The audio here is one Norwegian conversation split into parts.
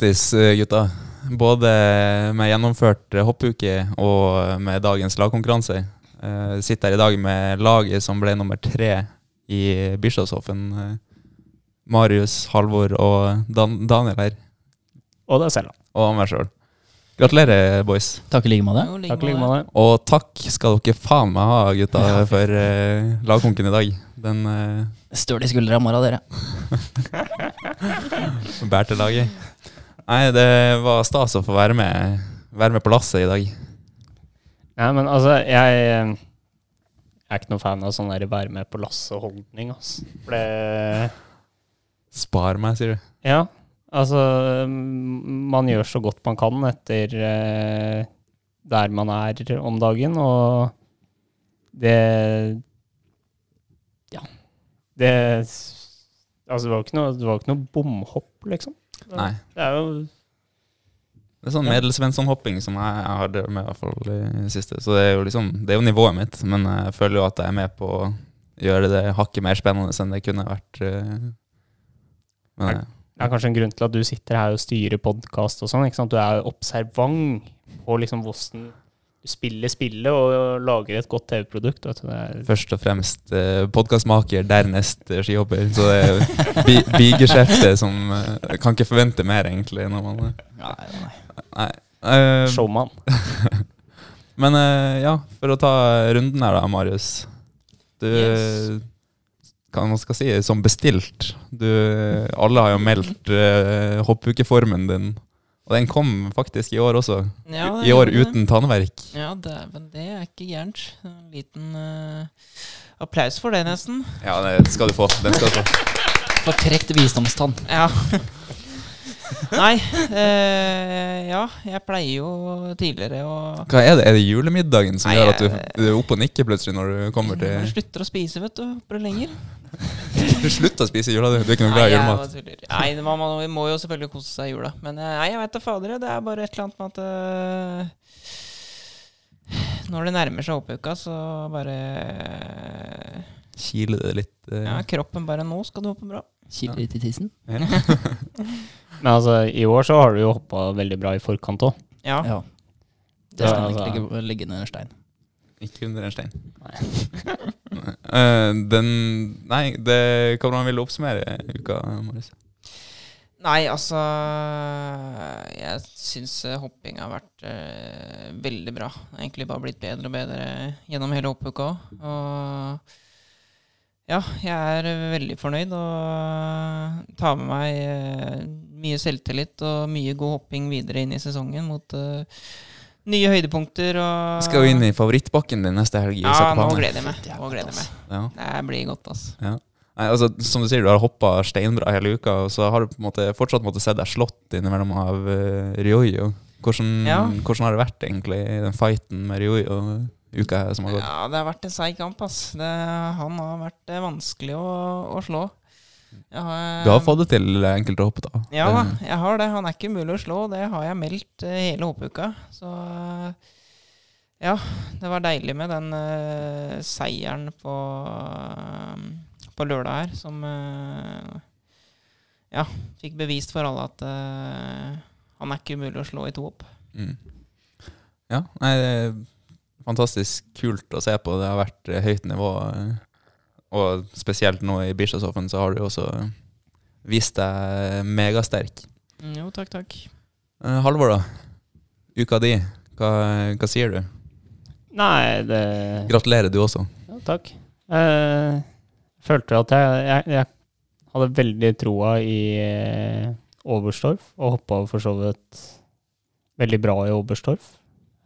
Grattis, eh, gutta. Både med gjennomført hoppuke og med dagens lagkonkurranse. Jeg sitter her i dag med laget som ble nummer tre i Bischofshofen. Eh, Marius, Halvor og Dan Daniel her. Og deg selv. Og meg sjøl. Gratulerer, boys. Takk i like måte. Takk like måte. Og takk skal dere faen meg ha, gutta, for uh, lagkonken i dag. Den uh, Støl i skuldra i morgen, dere. bærte laget. Nei, det var stas å få være med, være med på lasset i dag. Ja, men altså, jeg jeg er ikke noen fan av sånn der være med på lasseholdning, altså det Spar meg, sier du. Ja, altså Man gjør så godt man kan etter eh, der man er om dagen, og det Ja. Det Altså, det var ikke noe, det var ikke noe bomhopp, liksom. Nei. Det er jo Det er sånn medelsvenssonhopping som jeg, jeg har drevet med i hvert fall i siste. Så det er jo liksom, det er jo nivået mitt, men jeg føler jo at jeg er med på å gjøre det hakket mer spennende enn det kunne vært. eh. Men eh, Det er kanskje en grunn til at du sitter her og styrer podkast og sånn. Du er observant på liksom hvordan du spiller spillet og lager et godt TV-produkt. er først og fremst eh, podkastmaker, dernest eh, skihopper. Så det er bi bigeskjeftet som eh, Kan ikke forvente mer, egentlig. Når man, Nei, nei. nei. Eh, showman. Men eh, ja, for å ta runden her da, Marius. Du Yes. Hva man skal si, som bestilt. Du, alle har jo meldt uh, hoppukeformen din. Og den kom faktisk i år også. Ja, I, år det. uten tannverk. Ja, dæven, det er ikke gærent. En liten uh, applaus for det, nesten. Ja, det skal du få. Den skal du få. Fortrekt visdomstann. Ja. Nei, eh, ja, jeg pleier jo tidligere å Hva er det? Er det julemiddagen som Nei, gjør at du, jeg- du er oppe og nikker plutselig når du kommer til du til slutter å spise, vet du. Bare lenger. Du slutter å spise jula, du. Du er ikke noe glad i julemat. Nei, mamma, vi man må jo selvfølgelig kose seg i jula. Men eh, nei, jeg veit da fader. Det er bare et eller annet med at eh, Når det nærmer seg hoppuka, så bare Kiler det litt? Uh, Ja, kroppen bare Nå skal du hoppe bra. Kiler litt i tissen. ja. Men altså, i år så har du jo hoppa veldig bra i forkant òg. Ja. Ja. Det Ja, skal altså. ikke ligge under en stein. Ikke under en stein. Eh, den Nei, det, hvordan vil du oppsummere uka, Marius? Nei, altså Jeg syns eh, hopping har vært uh, veldig bra. Egentlig bare blitt bedre og bedre gjennom hele hoppuka. Og ja, jeg er veldig fornøyd og tar med meg uh, mye selvtillit og mye god hopping videre inn i sesongen mot eh, nye høydepunkter og Skal jo inn i favorittbakken din neste helg. i Ja, nå gleder jeg meg. Nå gleder jeg meg. Ja. Det blir godt, altså. Ja. Nei, altså, som du sier, du har hoppa steinbra hele uka, og så har du på en måte fortsatt måttet se deg slått innimellom av uh, Ryoyo. Hvordan, Ja. hvordan har det vært egentlig, den fighten med Ryoyo uka som har gått? Ja, det har vært en seig kamp, ass. Det, han har vært eh, vanskelig å, å slå. Har, Du har fått det til enkelte hopp, da. Ja jeg har det. Han er ikke umulig å slå. Det har jeg meldt eh, hele hoppuka. Så eh, ja, det var deilig med den uh, seieren på, uh, på lørdag her, som uh, ja, fikk bevist for alle at han er ikke umulig å slå i to hopp. Mm. Ja, nei, det er fantastisk kult å se på. Det har vært høyt nivå. eh, Og spesielt nå i Bischofshofen så har du også vist deg megasterk. Jo, takk, takk. Eh, Halvor, da. Uka di. Hva, hva sier du? Nei, det Gratulerer, du også. Ja, takk. Jeg følte at jeg, jeg, jeg hadde veldig troa i eh, Oberstdorf, og hoppa for så vidt veldig bra i Oberstdorf.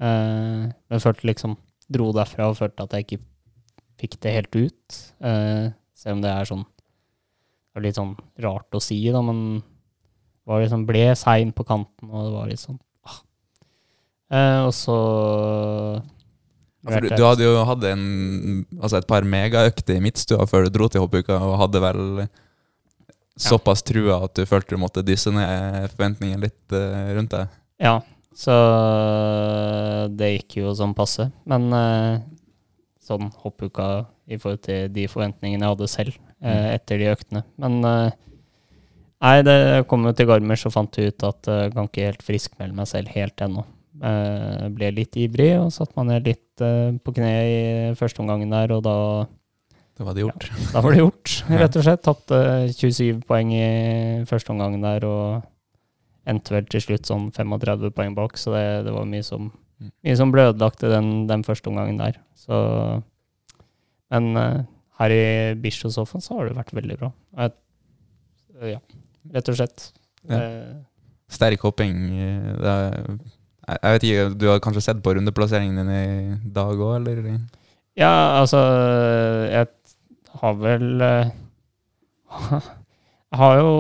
Eh, men følte liksom Dro derfra og følte at jeg ikke fikk det helt ut. Eh, selv om det er sånn Det var litt sånn rart å si, da, men var liksom, ble sein på kanten, og det var litt sånn ah. Eh, og så Ja, du, du hadde jo hatt en, altså et par megaøkter i midtstua før du dro til hoppuka, og hadde vel såpass trua at du følte du måtte dysse ned forventningene litt uh, rundt deg. Ja, så det gikk jo sånn passe. Men eh, sånn hoppuka i forhold til de forventningene jeg hadde selv eh, etter de øktene. Men eh, Nei, det kom jo til Garmisch og fant ut at jeg kan ikke helt friskmelde meg selv helt ennå. Eh, ble litt ivrig og satte meg ned litt eh, på kne i første omgangen der, og da, Da var det gjort. da var det gjort, rett og slett. Tapte 27 poeng i første omgangen der og endte vel til slutt sånn 35 poeng bak, så det, det var mye som, Mm. Mye som ble ødelagt den, den første omgangen der. Så, men uh, her i Bischofshofen så har det vært veldig bra. Jeg, ja, rett og slett. Ja. Uh, Sterk hopping. er, jeg vet ikke, Du har kanskje sett på rundeplasseringen din i dag òg, eller? Ja, altså Jeg har vel Jeg har jo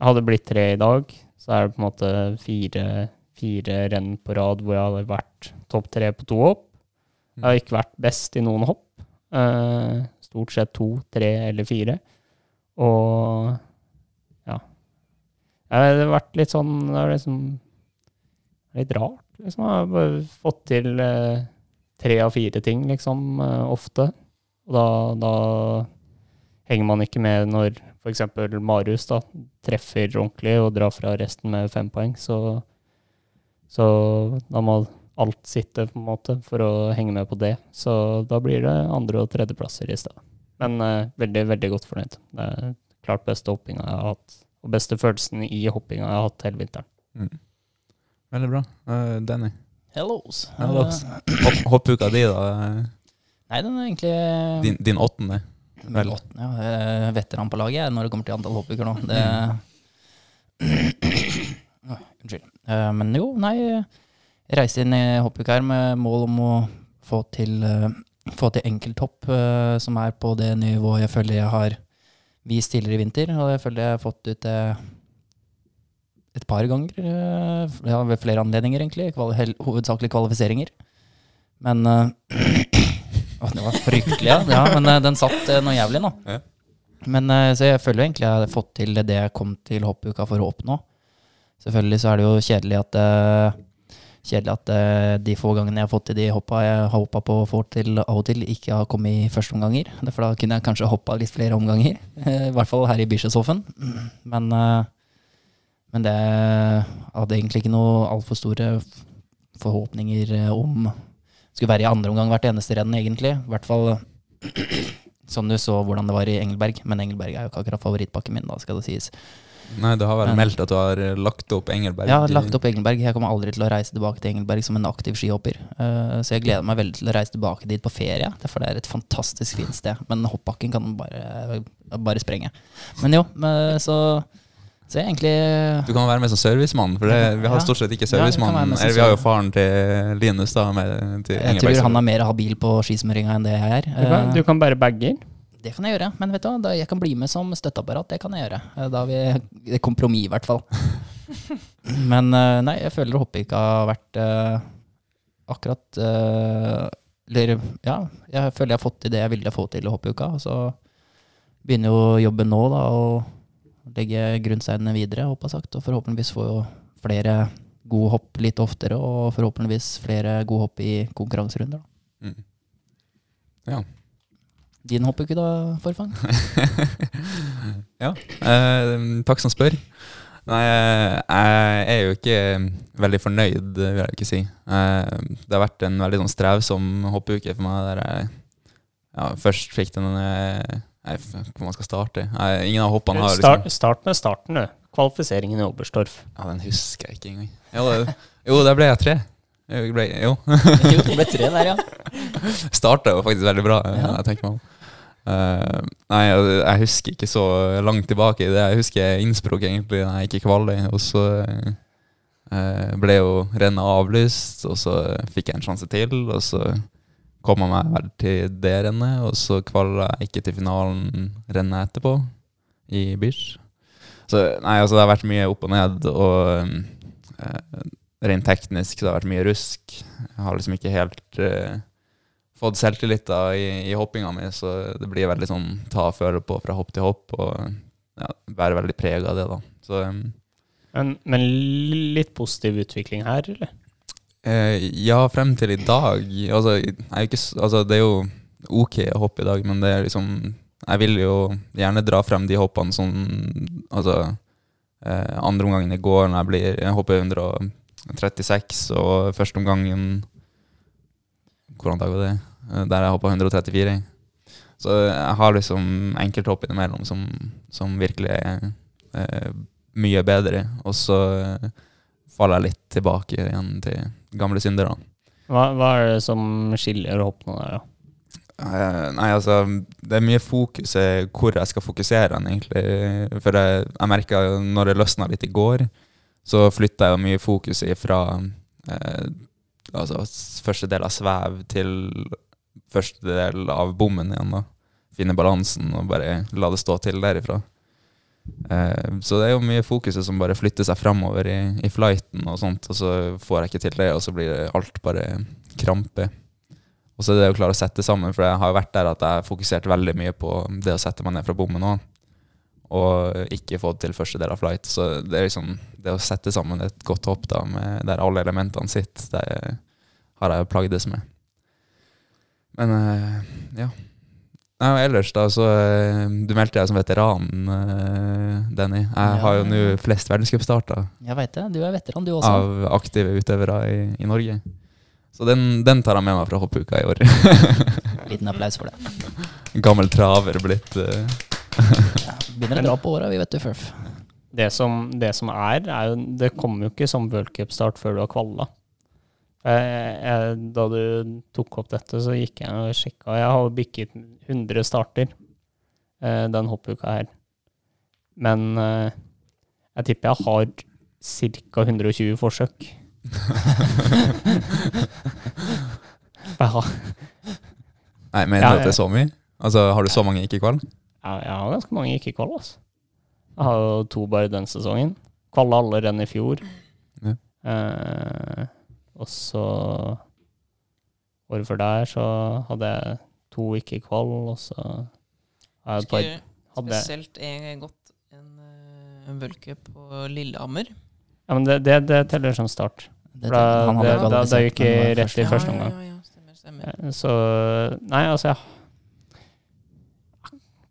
Hadde blitt tre i dag, så er det på en måte fire, fire renn på rad hvor jeg hadde vært topp tre på to hopp. Jeg har ikke vært best i noen hopp. Eh, stort sett to, tre eller fire. Og ja. Det har vært litt sånn Det er liksom litt rart. Liksom. Jeg har bare fått til eh, tre av fire ting, liksom, eh, ofte. Og da, da henger man ikke med når f.eks. Marius da, treffer ordentlig og drar fra resten med fem poeng. Så, så da må alt sitte på en måte for å henge med på det. Så da blir det andre- og tredjeplasser i stedet. Men eh, veldig, veldig godt fornøyd. Det er klart beste hoppinga jeg har hatt. Og beste følelsen i hoppinga jeg har hatt hele vinteren. Mm. Veldig bra. Uh, Danny. Hellos. Hellos. Eh, Hopp, hoppuka di, da? nei, den er egentlig Din, din åttende? Vel. åttende, ja. Er Veteran på laget jeg, når det kommer til antall hoppuker nå. Det Oi, Unnskyld. Eh, Men jo, nei. Jeg reiste inn i hoppuka her med mål om å få til, eh, få til enkelthopp eh, som er på det nivået jeg føler jeg har vist tidligere i vinter. Og jeg føler jeg har fått ut det et par ganger. Ja, ved flere anledninger, egentlig. Hovedsakelig kvalifiseringer. Men Å, det var fryktelig, ja. ja men den satt noe jævlig nå. Men Så jeg føler egentlig jeg har fått til det jeg kom til hoppuka for å oppnå. Selvfølgelig så er det jo kjedelig at eh, Kjedelig at eh, de få gangene jeg har fått til de hoppa jeg har hoppa på og til av og til, ikke har kommet i første omganger. For da kunne jeg kanskje hoppa litt flere omganger. I hvert fall her i Bischofshofen. Men, eh, men det hadde egentlig ikke noe altfor store forhåpninger om om skulle være i andre omgang hvert eneste renn, egentlig. I hvert fall sånn du så hvordan det var i Engelberg. Men Engelberg er jo ikke akkurat favorittbakken min, da, skal det sies. Nei, du har vel Men- meldt at du har eh, lagt opp Engelberg? Har lagt opp Engelberg. Jeg kommer aldri til å reise tilbake til Engelberg som en aktiv skihopper. Eh, så jeg gleder meg veldig til å reise tilbake dit på ferie, derfor det er et fantastisk fint sted. Men hoppbakken kan bare, bare sprenge. Men jo, så, så jeg egentlig Du kan være med som servicemann, for det, vi har Ja. stort sett ikke Ja, servicemann. Ja, Eller vi har jo faren til Linus, da, med, til Jeg tror han er mer habil på skismøringa enn det jeg er. Du kan, Eh, du kan bære bager. Det kan jeg gjøre, men vet du hva, jeg kan bli med som støtteapparat. Det kan jeg gjøre. Eh, Da har vi et kompromiss, i hvert fall. Men eh, nei, jeg føler hoppeuka har vært uh, akkurat uh, Eller ja, jeg føler jeg har fått til det jeg ville få til i hoppuka. og Så begynner jo jobben nå, da, å legge grunnsteinene videre, håper jeg sagt. Og forhåpentligvis få flere gode hopp litt oftere, og forhåpentligvis flere gode hopp i konkurranserunder. Da. Mm. Ja. Din hoppuke da, Forfang? ja. Eh, takk som spør. Nei, eh, jeg er jo ikke veldig fornøyd, vil jeg ikke si. Eh, det har vært en veldig sånn strevsom hoppuke for meg, der jeg ja, først fikk den eh, Nei, hvor man skal starte. Nei, ingen av hoppene har Start, liksom start med starten, du. Kvalifiseringen i Oberstdorf. Ja, den husker jeg ikke engang. Jo, det- jo der ble jeg tre. Jeg ble, jo. jo, det ble tre der, ja. Starta jo faktisk veldig bra, Ja. jeg tenker meg om. Eh, nei, jeg, jeg husker ikke så langt tilbake i det. Jeg husker Innsbruck egentlig, da jeg gikk i kvali. Og så uh, ble jo rennet avlyst, og så fikk jeg en sjanse til. Og så kom jeg meg vel til det rennet, og så kvala jeg ikke til finalen rennet etterpå, i Bisch. Så nei, altså det har vært mye opp og ned, og uh, rent teknisk det har vært mye rusk. Jeg har liksom ikke helt eh, fått selvtillit da i, i hoppinga mi, så det blir veldig sånn ta og føle på fra hopp til hopp, og ja, være veldig prega av det, da. Så um, Men, men litt positiv utvikling her, eller? eh, ja, frem til i dag Altså, ikke, altså det er jo ok å hoppe i dag, men det er liksom jeg vil jo gjerne dra frem de hoppene som Altså eh, andre omgangen i går, når jeg blir Jeg hopper 136, og første omgangen Var det? Eh, Der jeg hoppa 134. Så jeg har liksom enkelthopp innimellom som, som virkelig er eh, mye bedre. Og så eh, faller jeg litt tilbake igjen til gamle synder. Hva, hva er det som skiller hoppene der, da? Eh, Nei, altså Det er mye fokus i hvor jeg skal fokusere den, egentlig. For jeg, jeg merka når det løsna litt i går, så flytta jeg mye fokus fra eh, altså første del av svev til første del av bommen igjen. da Finne balansen og bare la det stå til derifra. Eh, så det er jo mye fokuset som bare flytter seg framover i, i flighten, og sånt, og så får jeg ikke til det, og så blir alt bare krampe. Og så er det å klare å sette sammen, for jeg har jo vært der at jeg har fokusert veldig mye på det å sette meg ned fra bommen òg, og ikke fått til første del av flight. Så det er liksom det å sette sammen et godt hopp da, med, der alle elementene sitter, det har jeg plagdes med. Men eh, ja. Nei, og ellers, da, så eh, Du meldte deg som veteran, eh, Denny. Jeg Ja. har jo nå flest verdenscupstarter Jeg veit det. Du er veteran, du også. av aktive utøvere i, i Norge. Så den, den tar jeg med meg fra hoppuka i år. Liten applaus for det. Gammel traver blitt eh, Ja, begynner å dra på åra, vi vet du, Furf. Det som, det som er, er jo Det kommer jo ikke som worldcupstart før du har kvalla. Jeg, jeg, da du tok opp dette, så gikk jeg og sjekka. Jeg har bikket 100 starter eh, den hoppuka her. Men eh, jeg tipper jeg har ca. 120 forsøk. Nei, mener Ja, du at det er så mye? Altså, Har du så mange ikke kval? Jeg, jeg har ganske mange ikke kvall, altså. Jeg har jo to bare den sesongen. Kvalla alle renn i fjor. Ja. Eh, og så Året før der så hadde jeg to ikke kvall, og så har jeg et par hadde spesielt en gått en en v-cup på Lillehammer. Ja, men det, det, det teller som start. Det, da, han det, da, da gikk jeg rett i første omgang. Ja, ja, ja, stemmer, stemmer. Eh, Så Nei, altså jeg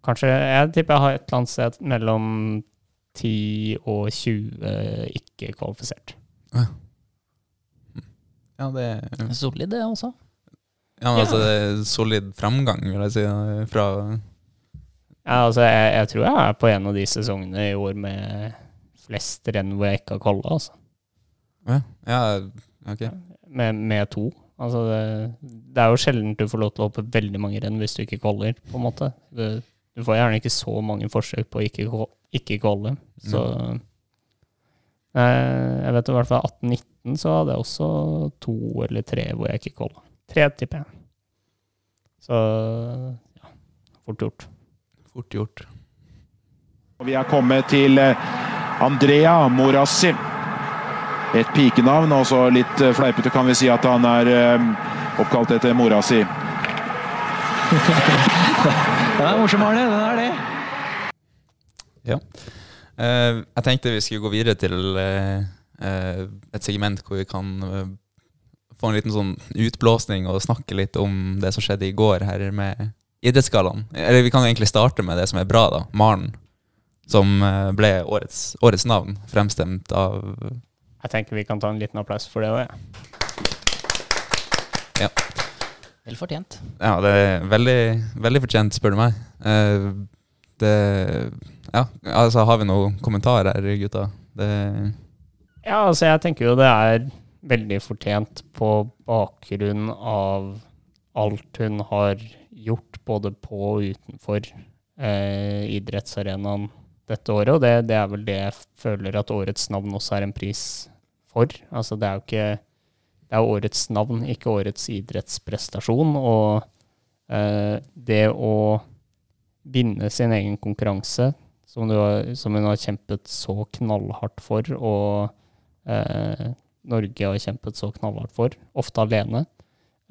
Kanskje Jeg tipper jeg har et eller annet sted mellom 10 og 20 ikke kvalifisert. Ja, det er Solid, det også. ja, men altså, det er solid framgang, vil jeg si. Fra Ja, altså jeg, jeg tror jeg er på en av de sesongene i år med flest renn hvor jeg ikke har kvalla, altså. Ja, ja ok. Med, med to. Altså det, det er jo sjelden du får lov til å hoppe veldig mange renn hvis du ikke kvaller, på en måte. Du, du får gjerne ikke så mange forsøk på å ikke, ikke. Så eh, Jeg vet i hvert fall 18-19 så hadde jeg også to eller tre hvor jeg ikke kvala. Tre, tipper jeg. Så ja, fort gjort. Fort gjort. Og Vi er kommet til eh, Andrea Morassi. Et pikenavn, og så litt eh, fleipete kan vi si at han er eh, oppkalt etter mora si. Den er morsom, Arne. Den er det. Ja. Eh, jeg tenkte vi skulle gå videre til eh, eh, et segment hvor vi kan få en liten sånn utblåsning og snakke litt om det som skjedde i går her med idrettsgallaen. Eller vi kan egentlig starte med det som er bra, da. Maren. Som ble årets, årets navn, fremstemt av Jeg tenker vi kan ta en liten applaus for det òg, jeg. Vel fortjent. Ja, det er veldig, veldig fortjent, spør du meg. Eh, det Ja, altså, har vi noen kommentarer her, gutta? Det Ja, altså jeg tenker jo det er veldig fortjent på bakgrunn av alt hun har gjort både på og utenfor eh, idrettsarenaen dette året, og det, det er vel det jeg føler at årets navn også er en pris for. Altså det er jo ikke Det er årets navn, ikke årets idrettsprestasjon, og eh, det å vinne sin egen konkurranse, som, du har, som hun har kjempet så knallhardt for, og eh, Norge har kjempet så knallhardt for, ofte alene.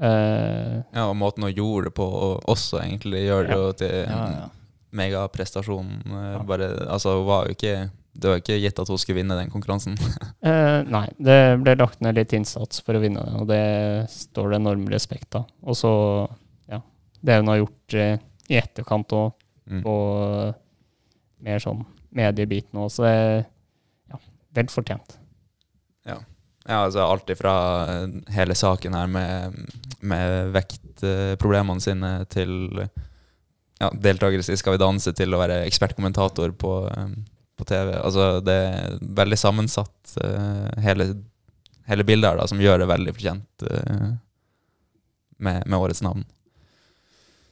Eh, Ja, og måten hun gjorde det på også, egentlig, gjør det jo til Ja, ja. megaprestasjon. eh, Ja. Bare, altså, hun var jo ikke Det var ikke gitt at hun skulle vinne den konkurransen. eh, nei, det ble lagt ned litt innsats for å vinne den, og det står det enorm respekt av. Og så, ja, det hun har gjort eh, i etterkant og Mm. på mer sånn mediebiten òg. Så det ja, vel fortjent. Ja, altså alt ifra eh, hele saken her med, med vektproblemene sine til ja, deltakelse i Skal vi danse til å være ekspertkommentator på, eh, på TV. Altså det er veldig sammensatt, uh, hele, hele bildet her, da, som gjør det veldig fortjent uh, med, med årets navn.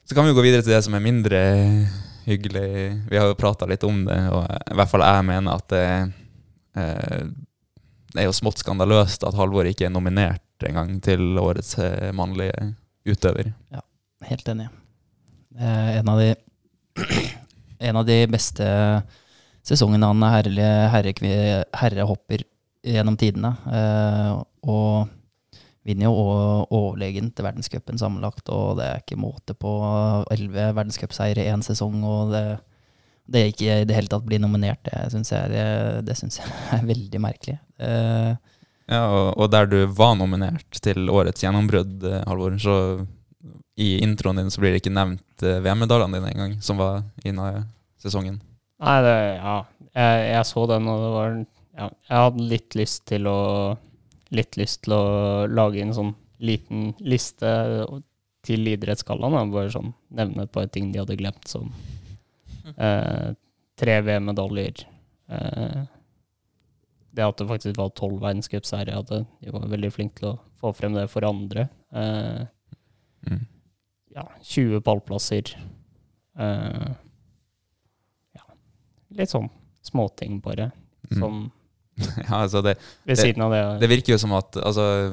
Så kan vi jo gå videre til det som er mindre hyggelig. Vi har jo prata litt om det, og i hvert fall jeg mener at det uh, er jo smått skandaløst at Halvor ikke er nominert engang til årets mannlige utøver. Ja, Helt enig. En av de, en av de beste sesongene han er herre, herre, herrehopper gjennom tidene. Eh, og vinner jo overlegent verdenscupen sammenlagt, og det er ikke måte på elleve verdenscupseiere i én sesong. og det, det ikke i det hele tatt blir nominert, det syns jeg, jeg er veldig merkelig. Eh, Ja, og, og der du var nominert til årets gjennombrudd, eh, Halvor, så i introen din så blir det ikke nevnt eh, VM-medaljene dine engang, som var inna sesongen. Nei, det, ja. Jeg, jeg så den, og det var ja, Jeg hadde litt lyst til å Litt lyst til å lage en sånn liten liste til idrettsgallaen. Bare sånn nevne et par ting de hadde glemt, som eh, tre VM-medaljer. Eh, det at det faktisk var tolv verdenscupseiere, jeg hadde. de var veldig flinke til å få frem det for andre. Eh, Mm. ja, 20 pallplasser. Eh, litt sånn småting, bare. Mm. Ja, altså det, ved siden av det. det virker jo som at altså,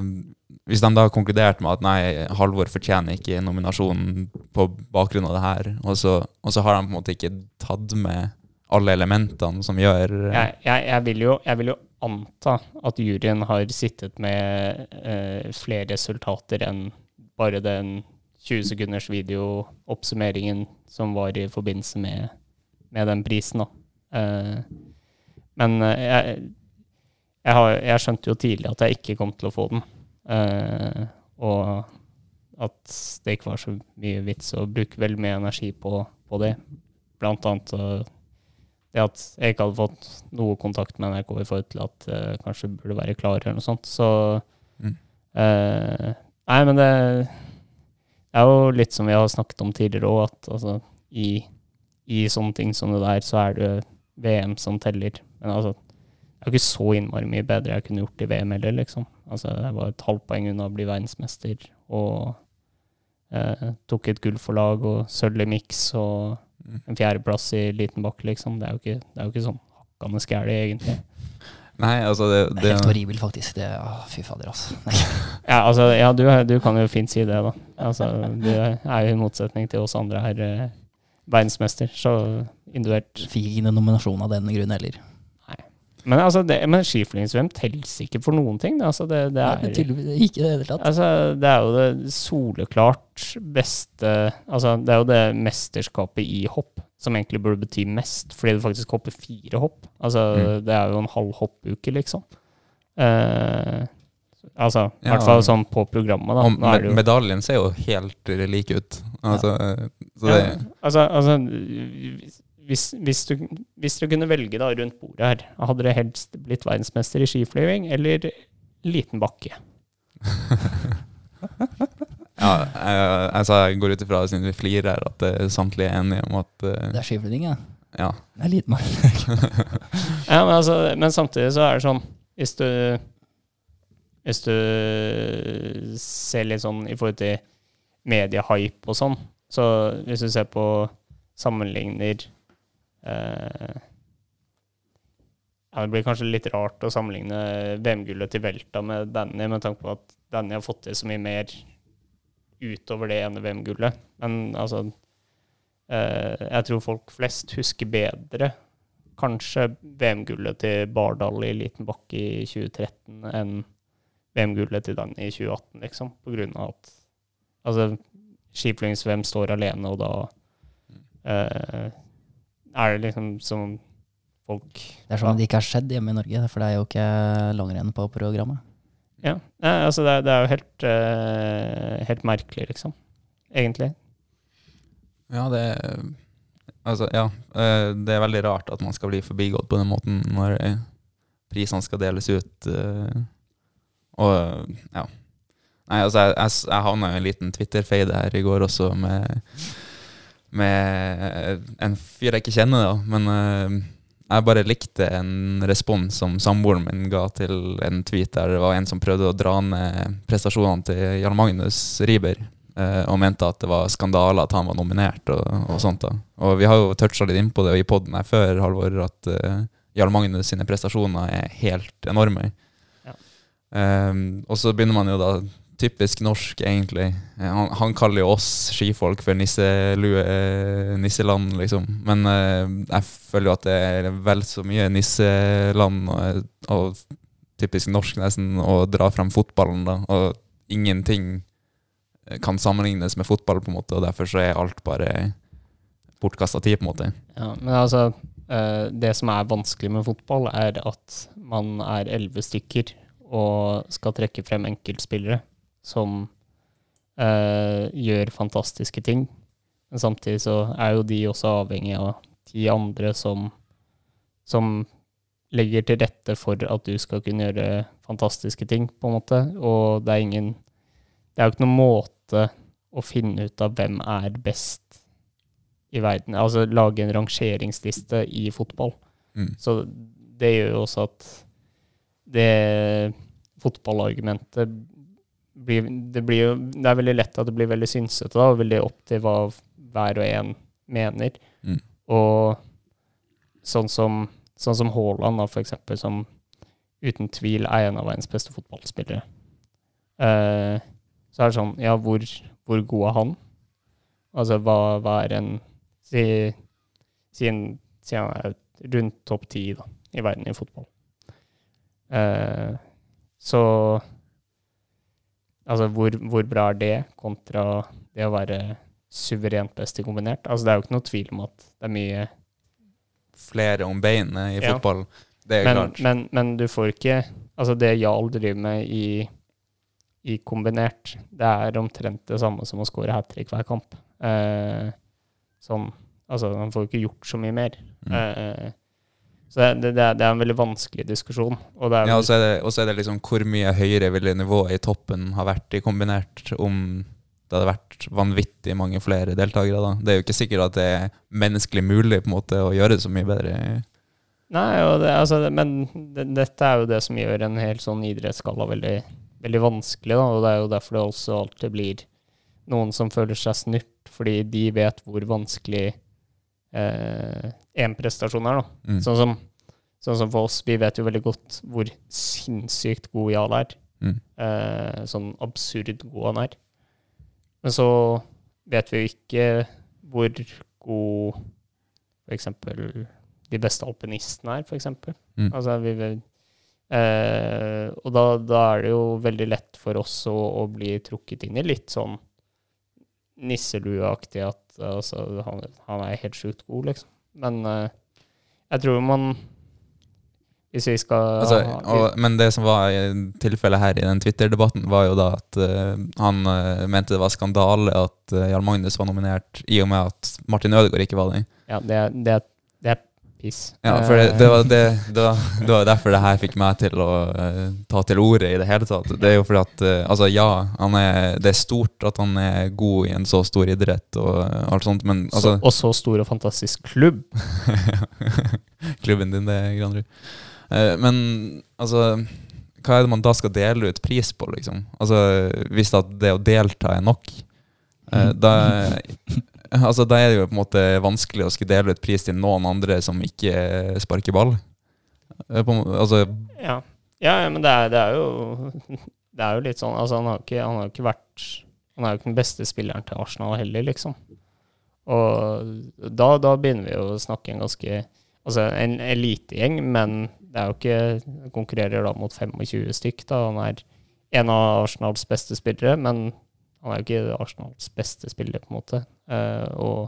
Hvis de da har konkludert med at nei, Halvor fortjener ikke nominasjonen på bakgrunn av det her, og så, og så har de på en måte ikke tatt med alle elementene som gjør jeg, jeg, jeg, vil jo, jeg vil jo anta at juryen har sittet med eh, flere resultater enn bare den 20 sekunders videooppsummeringen som var i forbindelse med, med den prisen. Da. Eh, men eh, jeg, jeg, har, jeg skjønte jo tidlig at jeg ikke kom til å få den. Eh, og at det ikke var så mye vits å bruke veldig mye energi på, på det. Blant annet det at jeg ikke hadde fått noe kontakt med NRK i forhold til at uh, kanskje burde være klar eller noe sånt. Så Mm. uh, Nei, men det, det er jo litt som vi har snakket om tidligere òg, at altså, i, i sånne ting som det der, så er det VM som teller. Men altså, det er jo ikke så innmari mye bedre jeg kunne gjort i VM heller, liksom. Altså, jeg var et halvt poeng unna å bli verdensmester, og eh, tok et gull for lag og sølv i miks og Mm. en fjerdeplass i liten bakke, liksom. Det er jo ikke, det er jo ikke sånn hakkende skæli, egentlig. Nei, altså det, det det, er helt horribelt, faktisk. Det, å, fy fader, altså. Ja, altså, ja, du, du kan jo fint si det, da. Altså, du er jo i motsetning til oss andre her eh, verdensmester, så individuelt Fikk ikke noen nominasjon av den grunn heller. Men, altså, det, men skiflygingsvøm teller ikke for noen ting. det, Altså, det, det, Nei, er, men tydeligvis ikke det hele tatt. altså, det er jo det soleklart beste Altså, det er jo det mesterskapet i hopp som egentlig burde bety mest, fordi du faktisk hopper fire hopp. Altså, Mm. det er jo en halv hoppuke, liksom. Uh, altså, i Ja, hvert fall sånn på programmet, da. er med, det jo- medaljen ser jo helt lik ut. Altså, så det, Ja, altså, altså hvis, hvis, du, hvis dere kunne velge da rundt bordet her, hadde dere helst blitt verdensmester i skiflyging eller liten bakke? ja, jeg, altså, jeg går ut ifra, siden vi flirer her, at eh, samtlige er enige om at uh, Det er skiflyging, ja. ja. Det er liten bakke. Ja, men, altså, men samtidig så er det sånn Hvis du Hvis du ser litt sånn i forhold til mediehype og sånn, så hvis du ser på sammenligner eh, ja, Det blir kanskje litt rart å sammenligne VM-gullet til Velta med Danny, med tanke på at Danny har fått til så mye mer utover det ene VM-gullet. Men altså eh, Jeg tror folk flest husker bedre kanskje VM-gullet til Bardal i liten bakke i 2013 enn VM-gullet til Danny i 2018, liksom. På grunn av at altså, skiflygings-VM står alene, og da eh, er det liksom som folk Det er som om det ikke har skjedd hjemme i Norge, for det er jo ikke langrenn på programmet. Ja, Nei, altså det, er- det er jo helt, uh, helt merkelig, liksom. Egentlig. Ja, det Altså, ja. eh, Det er veldig rart at man skal bli forbigått på den måten når eh, prisene skal deles ut. Og ja. Nei, altså, jeg, jeg, jeg havna i en liten Twitter-fade her i går også med, med en fyr jeg ikke kjenner, da. Men eh, jeg bare likte en respons som samboeren min ga til en tweet der det var en som prøvde å dra ned prestasjonene til Jarl Magnus Riiber. eh, og mente at det var skandale at han var nominert og, og sånt. da. Og vi har jo toucha litt innpå det i poden her før, Halvor, at uh, Jarl Magnus sine prestasjoner er helt enorme. Ja. Um, og så begynner man jo da Typisk norsk, egentlig. Han, han kaller jo oss skifolk for nisselue, nisseland, liksom. Men eh, jeg føler jo at det er vel så mye nisseland og, og typisk norsk nesten å dra frem fotballen, da. Og ingenting kan sammenlignes med fotball, på en måte, og derfor så er alt bare bortkasta tid, på en måte. Ja, men altså, eh, det som er vanskelig med fotball, er at man er elleve stykker og skal trekke frem enkeltspillere som eh, gjør fantastiske ting. Men samtidig så er jo de også avhengig av de andre som, som legger til rette for at du skal kunne gjøre fantastiske ting, på en måte. Og det er ingen Det er jo ikke noen måte å finne ut av hvem er best i verden. Altså lage en rangeringsliste i fotball. Mm. Så det gjør jo også at det fotballargumentet blir det, blir jo, det er veldig lett at det blir veldig synsete, da, og veldig opp til hva hver og en mener. Mm. Og sånn som, sånn som Haaland, da, for eksempel, som uten tvil er en av verdens beste fotballspillere. Uh, så er det sånn, ja, hvor, hvor god er han? Altså, hva, hva er en Si, si, en, si han er rundt topp ti i verden i fotball. Uh, så Altså, hvor, hvor bra er det kontra det å være suverent best i kombinert? Altså, det er jo ikke noe tvil om at det er mye Flere om beinet i Ja. fotball, det er men, klart. men, men du får ikke Altså, det Jarl driver med i, i kombinert, det er omtrent det samme som å score hat trick hver kamp. Eh, sånn Altså, han får ikke gjort så mye mer. Mm. Eh, så det, det, er, det er en veldig vanskelig diskusjon. Og det Ja, og så er det, og så er det liksom hvor mye høyere ville nivået i toppen ha vært i kombinert om det hadde vært vanvittig mange flere deltakere. da. Det er jo ikke sikkert at det er menneskelig mulig på en måte å gjøre det så mye bedre. Nei, det, altså, men det, dette er jo det som gjør en helt sånn idrettsskala veldig, veldig vanskelig. Da, og det er jo derfor det også alltid blir noen som føler seg snurt, fordi de vet hvor vanskelig én prestasjon er. Da. Mm. Sånn, som, sånn som for oss, vi vet jo veldig godt hvor sinnssykt god Jarl er. Mm. Eh, sånn absurd god han er. Men så vet vi jo ikke hvor god eksempel de beste alpinistene er, eksempel. Mm. Altså, vi, vet- eh, og da, da er det jo veldig lett for oss å, å bli trukket inn i litt sånn nisselueaktig at altså, han, han er helt sjukt god, liksom. Men eh, jeg tror man Hvis vi skal Altså, og, men det som var tilfellet her i den Twitter-debatten, var jo da at uh, han uh, mente det var skandale at uh, Jarl Magnus var nominert, i og med at Martin Ødegaard ikke var det. Ja, det, det, det er piss. Ja, for det, det, var det, det, var, det var derfor det her fikk meg til å uh, ta til orde i det hele tatt. Det er jo fordi at uh, Altså, ja, han er, det er stort at han er god i en så stor idrett og uh, alt sånt, men altså så, og så stor og fantastisk klubb. Klubben din, det, Granrud. Eh, men altså Hva er det man da skal dele ut pris på, liksom? Altså, Hvis det å delta er nok, eh, da Altså, da er det jo på en måte vanskelig å skulle dele ut pris til noen andre som ikke sparker ball. Eh, altså, Ja, ja men det er, det er jo Det er jo litt sånn Altså, han har ikke, han har ikke vært Han er jo ikke den beste spilleren til Arsenal heller, liksom. Og da, da begynner vi jo å snakke en ganske Altså en elitegjeng, men det er jo ikke Konkurrerer da mot 25 stykk, da. Han er en av Arsenals beste spillere, men han er jo ikke Arsenals beste spiller, på en måte. Uh, og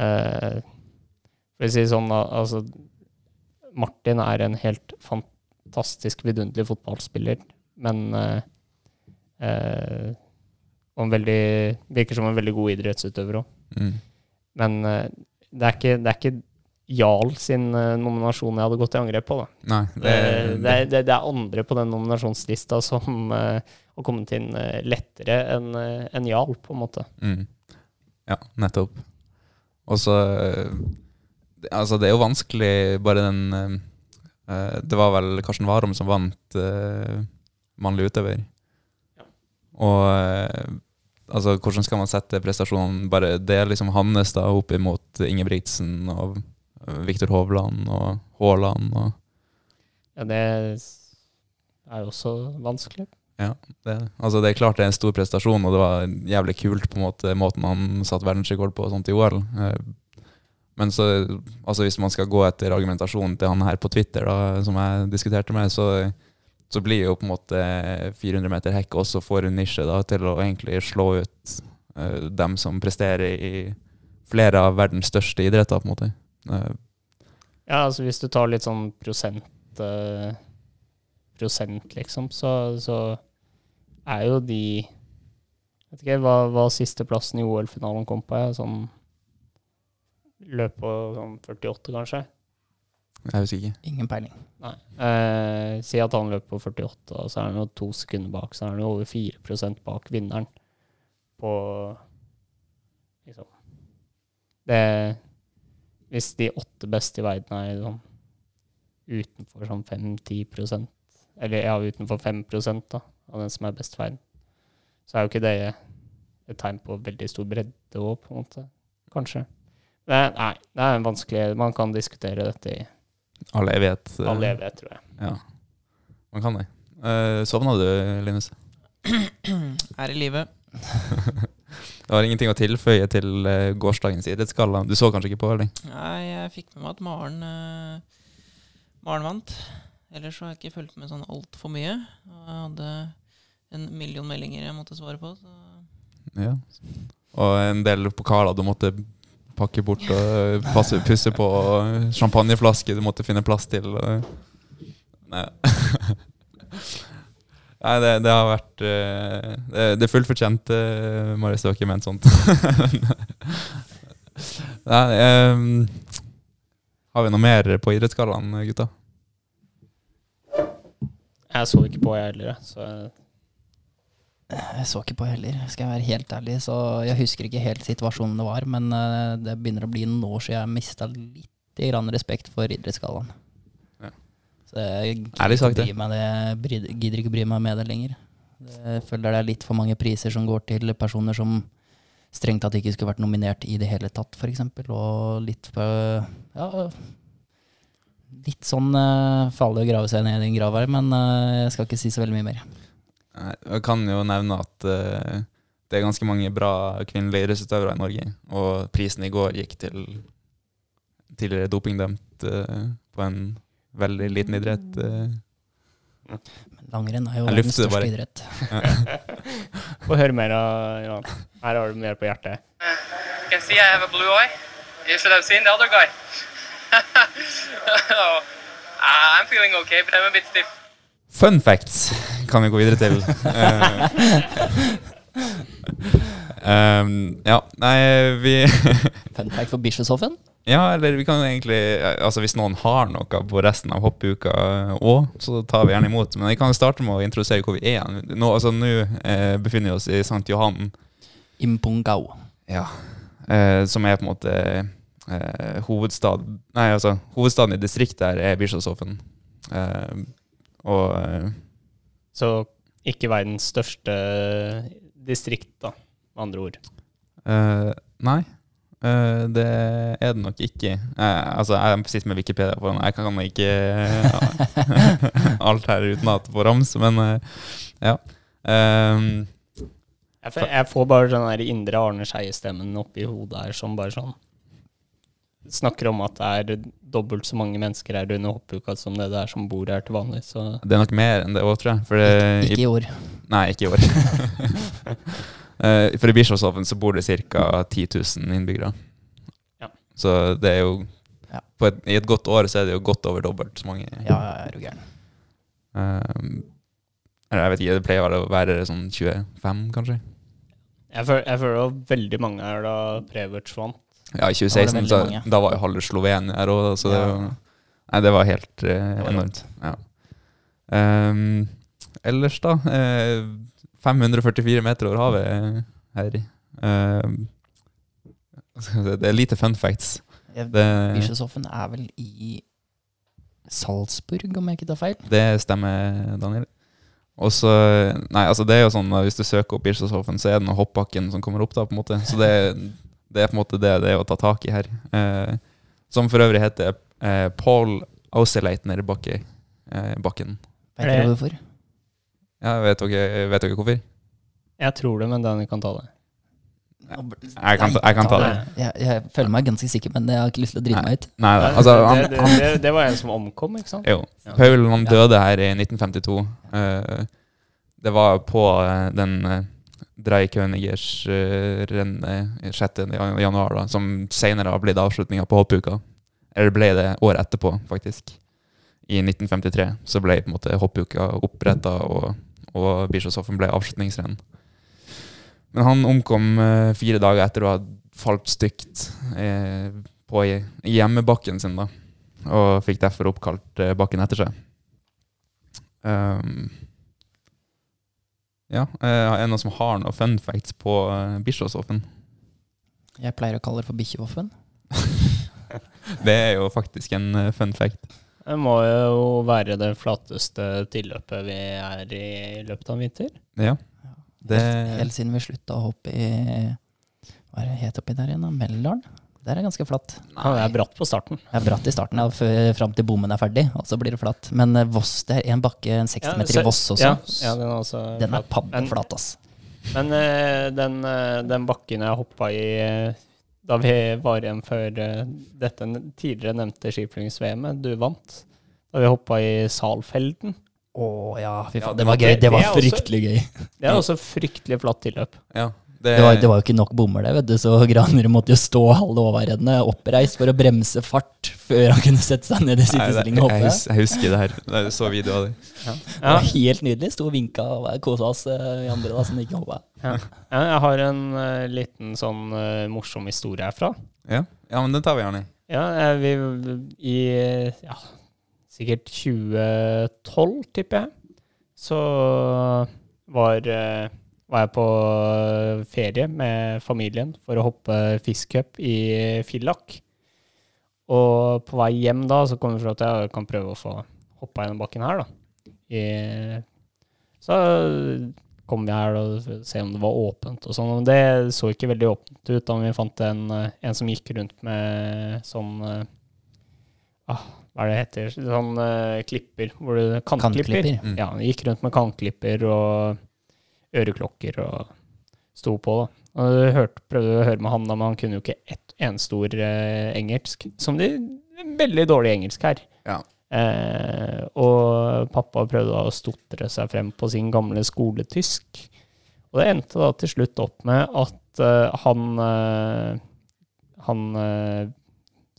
uh, For å si det sånn, altså Martin er en helt fantastisk vidunderlig fotballspiller, men uh, Og en veldig Virker som en veldig god idrettsutøver òg. mm, Men det, er ikke, det er ikke Jarl sin eh, nominasjon jeg hadde gått i angrep på. da. Nei, Det, det, det, det, er andre på den nominasjonslista som uh, har kommet inn eh, lettere enn en Jarl, på en måte. Mm. Ja, nettopp. Og så det- Altså, det er jo vanskelig, bare den eh, Det var vel Karsten Warholm som vant uh, mannlig utøver. Og uh, altså, hvordan skal man sette prestasjonen Bare det er liksom hans da opp imot Ingebrigtsen og Viktor Hovland og Haaland og Ja, det er jo også vanskelig. det, altså det er klart det er en stor prestasjon, og det var jævlig kult på en måte måten han satte verdensrekord på og sånt i OL. Eh, Men så, altså hvis man skal gå etter argumentasjonen til han her på Twitter, da, som jeg diskuterte med, så, så blir jo på en måte 400 meter hekk også for en nisje da, til å egentlig slå ut uh, dem som presterer i flere av verdens største idretter, på en måte. Eh, Ja, altså hvis du tar litt sånn prosent eh, Prosent, liksom, så, så er jo de Vet ikke hva, hva sisteplassen i OL-finalen kom på. Jeg, sånn Løp på sånn 48, kanskje? jeg husker ikke. Ingen peiling. Nei. Eh, si at han løp på 48, og så er han jo to sekunder bak. Så er han jo over 4% bak vinneren på liksom Det Hvis de åtte beste i verden er sånn utenfor sånn 5-10 Eller ja, utenfor 5 da, av den som er best i verden, så er jo ikke det et tegn på veldig stor bredde òg, på en måte. Kanskje. Men nei, det er en vanskelig Man kan diskutere dette i All evighet. eh, all evighet, tror jeg. Ja, man kan det. Uh, sovna du, Linus? Her i live. Det var ingenting å tilføye til eh, gårsdagens idrettsgalla. Du så kanskje ikke på, eller? Nei, jeg fikk med meg at Maren uh, Maren vant. Ellers så har jeg ikke fulgt med sånn altfor mye. Og jeg hadde en million meldinger jeg måtte svare på. Så Ja. Og en del pokaler du måtte pakke bort og passe, pusse på. og Champagneflaske du måtte finne plass til. Nei. Nei, det, det har vært eh, Det, det er fullt fortjent, uh, Marius Støke, ikke ment sånt. Nei, um, har vi noe mer på idrettsgallaen, gutta? Jeg så ikke på, jeg heller. Så jeg- så ikke på heller, skal jeg være helt ærlig. Så jeg husker ikke helt situasjonen det var, men eh, det begynner å bli noen år siden jeg mista litt grann respekt for idrettsgallaen. Så jeg gidder sagt, ikke, bry meg det, bry- gidder ikke bry meg med det lenger. Jeg føler det er litt for mange priser som går til personer som strengt tatt ikke skulle vært nominert i det hele tatt, f.eks. Og litt på Ja, litt sånn uh, farlig å grave seg ned i en grav her, men uh, jeg skal ikke si så veldig mye mer. Jeg kan jo nevne at uh, det er ganske mange bra kvinnelige idrettsutøvere i Norge. Og prisen i går gikk til tidligere dopingdømt uh, på en veldig liten idrett. eh. Men langrenn er jo Jeg verdens største bare. idrett. Få høre mer av Johan. Her har du mer på hjertet. You can see I have a blue eye. You should have seen the other guy. oh, I'm feeling okay, but I'm a bit stiff. Fun facts kan vi gå videre til. Eh, um, ja, nei, vi Fun fact for Bischofshofen. Ja, eller vi kan egentlig Altså Hvis noen har noe på resten av hoppuka òg, så tar vi gjerne imot. Men vi kan starte med å introdusere hvor vi er. Nå altså, nå, eh, befinner vi oss i St. Johan. Impungau. Ja. Eh, som er på en måte eh, hovedstad Nei, altså, hovedstaden i distriktet her er Bischofshofen. Eh, og eh, Så ikke verdens største distrikt, da, med andre ord. eh, Nei. Eh, det er det nok ikke. Uh, altså, jeg sitter med Wikipedia foran meg, Jeg kan ikke uh, alt her uten at på rams, men eh, ja. Um, Jeg, får- jeg får bare den der indre Arne Skeie-stemmen oppi hodet her som bare sånn Snakker om at det er dobbelt så mange mennesker her under hoppuka som det det er som bor her til vanlig. Så det er nok mer enn det òg, tror jeg. For det, Ikke i år. Nei, ikke i år. Eh, for i Bischofshoven så bor det ca. 10 000 innbyggere. Ja. Så det er jo Ja. på et, I et godt år så er det jo godt over dobbelt så mange. Ja, jeg er du gæren. Eh, eller jeg vet ikke, det pleier å være sånn 25, kanskje? jeg føler, jeg føler det var veldig mange her da Prevec vant. Ja, i 2016 Da var det 2016 veldig så, mange. da var jo halve Slovenia her òg, så det, var- Nei, det var helt eh, Det var enormt. Ja. Um, ellers, da eh, 544 meter over havet her. Ehm, vi se, det er lite fun facts. Bischofshofen er vel i Salzburg, om jeg ikke tar feil. det stemmer, Daniel. Og så Nei, altså det er jo sånn hvis du søker opp Bischofshofen, så er det hoppbakken som kommer opp da, på en måte. Så det, det er på en måte det det er å ta tak i her. Eh, som for øvrig heter eh, Paul Auseleitner-bakken. Eh, Er det- hvorfor? Ja, vet dere, vet dere hvorfor? Jeg tror det, men Danny kan ta det. Jeg kan ta- jeg kan ta det. Jeg, jeg føler meg ganske sikker, men jeg har ikke lyst til å drite meg ut. Nei, Nei, altså det, han, det, han, det, det var en som omkom, ikke sant? Jo. Paul han døde her i 1952. Eh, det var på eh, den uh, Dreikönigers uh, rennet 6. jan- januar, da, som senere har blitt avslutninga på hoppuka. Eller ble det året etterpå, faktisk. I 1953 så ble på en måte hoppuka oppretta, og, og Bischofshofen ble avslutningsrennen. Men han omkom eh, fire dager etter å ha falt stygt eh, på hjemmebakken sin, da. Og fikk derfor oppkalt eh, bakken etter seg. Um, ja, eh, er det noen som har noen fun facts på Bischofshofen? Jeg pleier å kalle det for Bikkjehoffen. Det er jo faktisk en fun fact. Det må jo være det flateste tilløpet vi er i i løpet av en vinter. Ja. Det, Helt, helt siden vi slutta å hoppe i Hva er det het oppi der igjen? da? Meldalen? Der er ganske flatt. Ja, det er bratt på starten. Det er bratt i starten, ja, fram til bommen er ferdig, og så blir det flatt. Men eh, Voss, det er en bakke, en 60 meter i Voss også. Ja, ja, den er også Den er flat. paddeflat, ass. Men, men eh, den, eh, den bakken jeg hoppa i da vi var igjen før eh, dette tidligere nevnte skiflygings-VM-et, du vant. Da vi hoppa i Salfelden. Å ja, fy Ja, faen. det Det var gøy. Det det var også- fryktelig gøy. Det er også fryktelig flatt tilløp. ja, det, Det var, det var jo ikke nok bommer, det, vet du, så Granerud måtte jo stå halve overredende oppreist for å bremse fart før han kunne sette seg ned i sittestilling sittestillingen og jeg, hoppe. Jeg, jeg husker det her. Jeg så video av det. Det Ja, var helt nydelig. Sto og vinka og kosa oss eh, vi andre da, som ikke hoppa. ja. Jeg har en uh, liten sånn uh, morsom historie herfra. Ja, ja men den tar vi gjerne. Ja, eh, vi I ja, sikkert 2012, tipper jeg, så var, uh, var jeg på ferie med familien for å hoppe fiskecup i Fillak. Og på vei hjem da, så kom vi fra at jeg kan prøve å få hoppa gjennom bakken her, da. I, så kom vi her og se om det var åpent og sånn. Men det så ikke veldig åpent ut da vi fant en, eh, en som gikk rundt med sånn eh, ah, Hva er det heter? Sånn uh, klipper. Hvor du, kantklipper. Kantklipper. Mm. Ja, han gikk rundt med kantklipper og øreklokker og sto på, da. Og du hørte, prøvde å høre med han, da, men han kunne jo ikke ett eneste ord uh, engelsk. Som de veldig dårlig engelsk her. Ja. Eh, og pappa prøvde da å stotre seg frem på sin gamle skoletysk. Og det endte da til slutt opp med at eh, han eh, Han eh,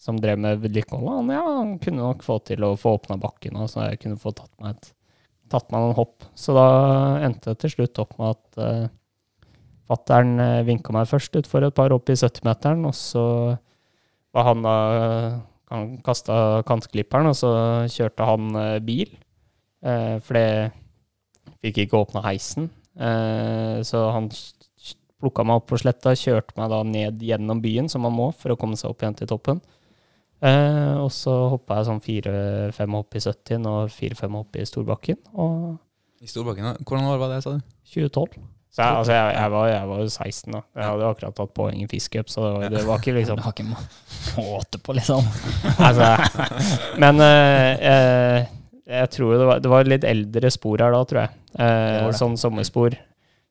som drev med vedlikehold, han, ja, han kunne nok få til å få åpna bakken, så jeg kunne få tatt meg, et, tatt meg noen hopp. Så da endte det til slutt opp med at eh, fattern uh, vinka meg først utfor et par hopp i 70-meteren, og så var han da Han kasta kantklipperen, og så kjørte han eh, bil. Eh, for det fikk ikke åpna heisen. Eh, så han plukka meg opp på sletta, kjørte meg da ned gjennom byen, som man må for å komme seg opp igjen til toppen. Eh, og så hoppa jeg sånn fire-fem hopp i 70 og fire-fem hopp i Storbakken. I Storbakken, ja. Hvordan år var det, sa du? 2012. Så jeg, altså jeg, jeg, var, jeg var jo 16 da. Jeg hadde akkurat tatt poeng i fiskecup, så det var, det var ikke liksom Du har ikke måte på, liksom. altså, Men eh, eh, jeg tror det var, det var litt eldre spor her da, tror jeg. Eh, Det det. sånn sommerspor.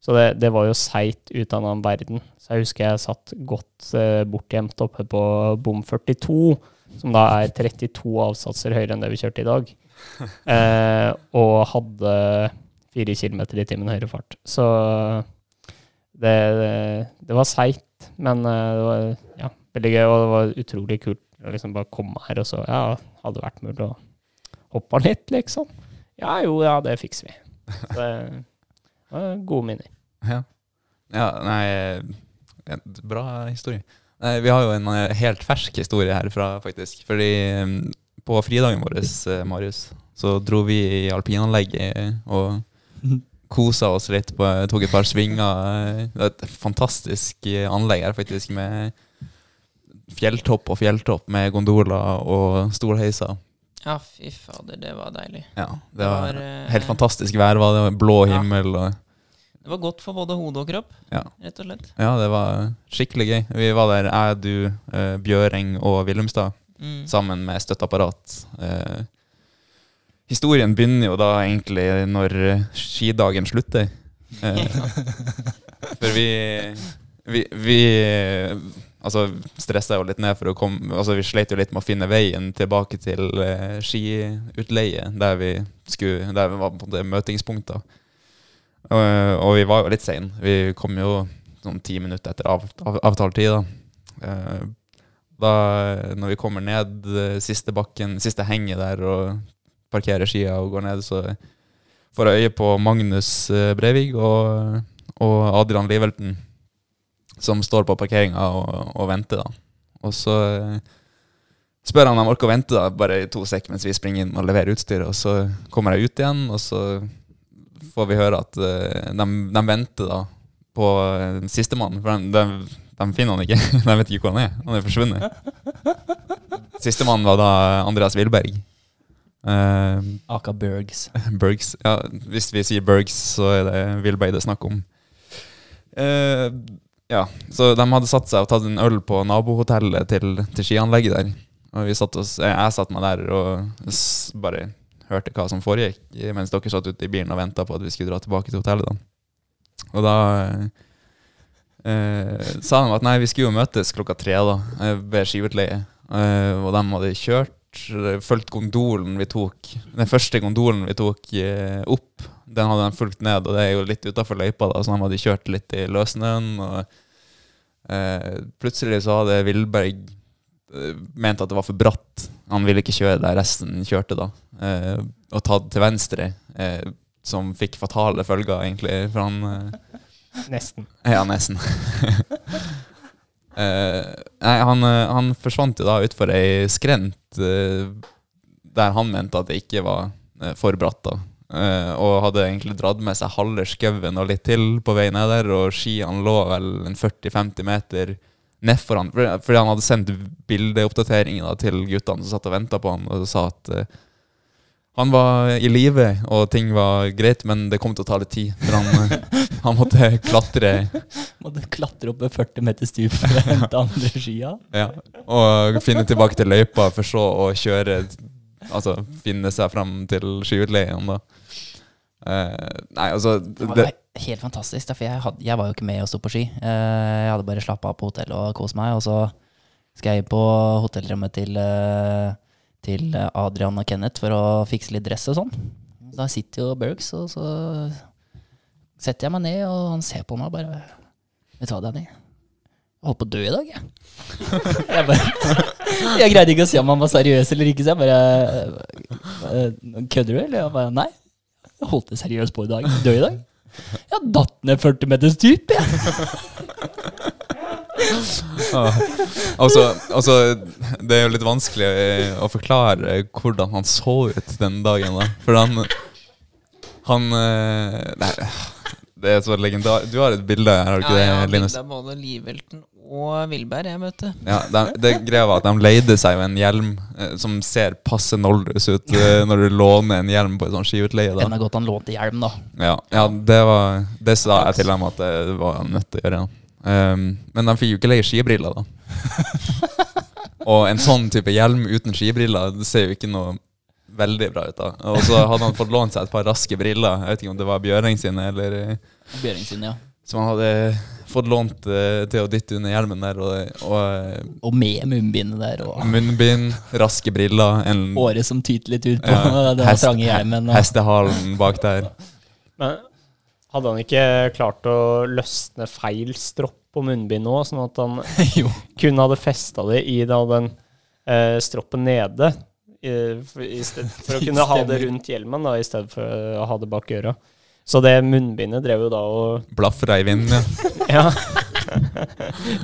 Så det, det var jo seigt ut av den verden. Så jeg husker jeg satt godt eh, bortgjemt oppe på bom 42, som da er 32 avsatser høyere enn det vi kjørte i dag. Eh, og hadde fire kilometer i timen høyere fart. Så det, det var seigt, men eh, det var ja, veldig gøy, og det var utrolig kult å liksom bare komme her og så Ja, hadde det vært mulig å hoppe litt, liksom. Ja jo, ja, det fikser vi. Så det var gode minner. Ja. ja nei Bra historie. Nei, vi har jo en eh, helt fersk historie herfra, faktisk. Fordi mm, på fridagen vår, eh, Marius, så dro vi i alpinanlegget og kosa oss litt. På, tok et par svinger. eh, Det er et fantastisk eh, anlegg her, faktisk, med fjelltopp og fjelltopp med gondoler og stolheiser. Ja, fy fader, det var deilig. Ja, det var var, helt fantastisk vær. Var det var blå himmel Ja. Det var godt for både hode og kropp, Ja. rett og slett. Ja, det var skikkelig gøy. Vi var der, jeg, du, Bjøring Bjøreng og Willumstad, Mm. sammen med støtteapparat. Historien begynner jo da egentlig når eh, skidagen slutter. Eh, for vi, vi, vi eh, altså, stressa jo litt ned for å komme Altså, vi sleit jo litt med å finne veien tilbake til skiutleie, der vi skulle Der vi var på det møtingspunktet. Og, og vi var jo litt seine. Vi kom jo sånn ti minutter etter av, av. Da. Da, når vi kommer ned siste bakken, siste henget der og parkerer skia og går ned, så får jeg øye på Magnus eh, Brevig og, og Adrian Livelten, som står på parkeringa og, og venter. da. Og så eh, spør han om de orker å vente da, bare i to sek mens vi springer inn og leverer utstyret. Og så kommer jeg ut igjen, og så får vi høre at eh, de, de venter da på sistemann. For de, de, de finner han ikke. De vet ikke hvor han er. Han er forsvunnet. Sistemann var da Andreas Wilberg. Eh, Aka Bergs. Bergs. Ja, hvis vi sier Bergs, så er det Wilberg det er snakk om. Uh, ja, så de hadde satt seg og tatt en øl på nabohotellet til, til skianlegget der. Og vi satt oss, jeg, satt meg der og bare hørte hva som foregikk, mens dere satt ute i bilen og venta på at vi skulle dra tilbake til hotellet. da. Og da eh, sa de at nei, vi skulle jo møtes klokka tre da, eh, ved skiutleie. Eh, og de hadde kjørt, fulgt gondolen vi tok. Den første gondolen vi tok eh, opp, den hadde de fulgt ned, og det er jo litt utafor løypa, da, så de hadde kjørt litt i løssnøen. Og eh, plutselig så hadde Vilberg eh, ment at det var for bratt. Han ville ikke kjøre der resten kjørte, da. Eh, og tatt til venstre, eh, som fikk fatale følger, egentlig, for han eh, Nesten. ja, nesten. Eh, nei, han, eh, han forsvant jo da utfor ei skrent eh, der han mente at det ikke var for bratt. da. Uh, og hadde egentlig dratt med seg halve skauen og litt til på vei ned der, og skiene lå vel en 40-50 meter nedfor han. Fordi han hadde sendt bildeoppdateringer til guttene som satt og venta på han, og sa at eh, han var i live, og ting var greit, men det kom til å ta litt tid. For han, han måtte klatre Måtte klatre opp med 40 meter stup for å hente andre skia. Ja, og finne tilbake til løypa for så å kjøre Altså finne seg fram til skiutleien, da. Uh, nei, altså Det det, var helt fantastisk, for jeg, hadde, jeg var jo ikke med å stå på ski. Uh, Jeg hadde bare slappa av på hotellet og kost meg. Og så skal jeg på hotellrommet til, eh, til Adrian og Kenneth for å fikse litt dress og sånn. Da sitter jo Bergs, og så setter jeg meg ned, og han ser på meg og bare Vet du hva, Danny? Jeg holdt på å dø i dag, jeg. jeg, bare, jeg greide ikke å si om han var seriøs eller ikke, så jeg bare eh, Kødder du, eller? Jeg bare Nei. Jeg holdt det seriøst på i dag. Dø i dag. Jeg datt ned 40 meters dyp, jeg. altså, altså, det er jo litt vanskelig eh, å forklare hvordan han så ut den dagen, da. For han Han eh, Nei, det er så legendar... Du har et bilde her, har du ikke ja, det, Linus? Ja, både Livelten og Vilberg, jeg, møtte. Ja, de, det greia var at de leide seg jo en hjelm eh, som ser passe noldus ut eh, når du låner en hjelm på en sånn skiutleie. da Enda godt han lånte hjelm, da. Ja, ja det, var, det sa jeg til dem at det var nødt til å gjøre. Ja. Um, men de fikk jo ikke leie skibriller, da. og en sånn type hjelm uten skibriller Det ser jo ikke noe veldig bra ut. da Og så hadde han fått lånt seg et par raske briller. Jeg vet ikke om det var Bjøring sine, eller eh, Bjøring sine, ja. som han hadde fått lånt uh, til å dytte under hjelmen der. Og, og eh, Og med munnbindet der, og munnbind, raske briller, en året som tyter litt ut på Ja, den hest- trange hjelmen. Og, hestehalen bak der. Men hadde han ikke klart å løsne feil stropp på munnbindet òg, sånn at han jo. kun hadde festa det i da den eh, stroppen nede, i, i sted, for å kunne ha det rundt hjelmen da, i stedet for å ha det bak øra. Så det munnbindet drev jo da og Blafra i inn, ja. Ja.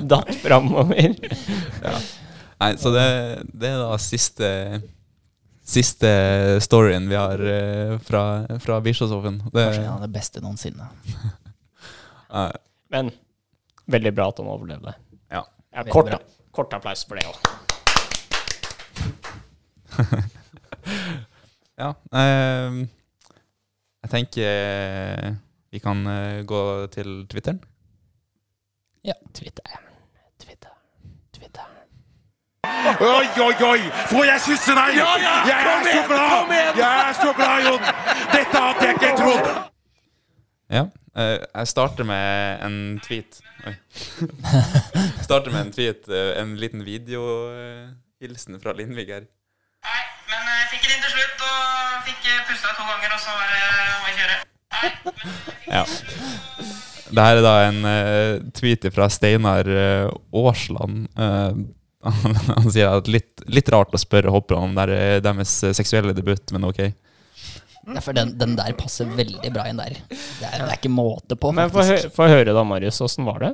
Datt framover. Nei, så det, det er da siste Siste storyen vi har eh, fra, fra Bischofshofen. Det, Kanskje en av det beste noensinne. Men veldig bra at han overlevde. Ja. Ja, kort, kort applaus for det òg. ja. eh, jeg tenker eh, vi kan eh, gå til Twitteren. Ja. Twitter. Twitter. Twitter. Oi, oi, oi! Får jeg kysse deg? Ja, ja! jeg er så glad! Jeg er så glad, Jon! Dette hadde jeg ikke trodd! Ja. eh, jeg starter med en tweet. Oi. starter med en tweet, eh, en liten videohilsen fra Lindvig her. Nei, men jeg fikk det inn til slutt, og fikk pusta to ganger, og så var det å kjøre. Ja. Det her er da en eh, tweet fra Steinar eh, Aasland. Eh, han, han sier at litt, litt rart å spørre hoppere om der, deres seksuelle debut, men ok. Ja, for den, den der passer veldig bra inn der. Det er, det er ikke måte på, Men få hø høre da, Marius. Åssen var det?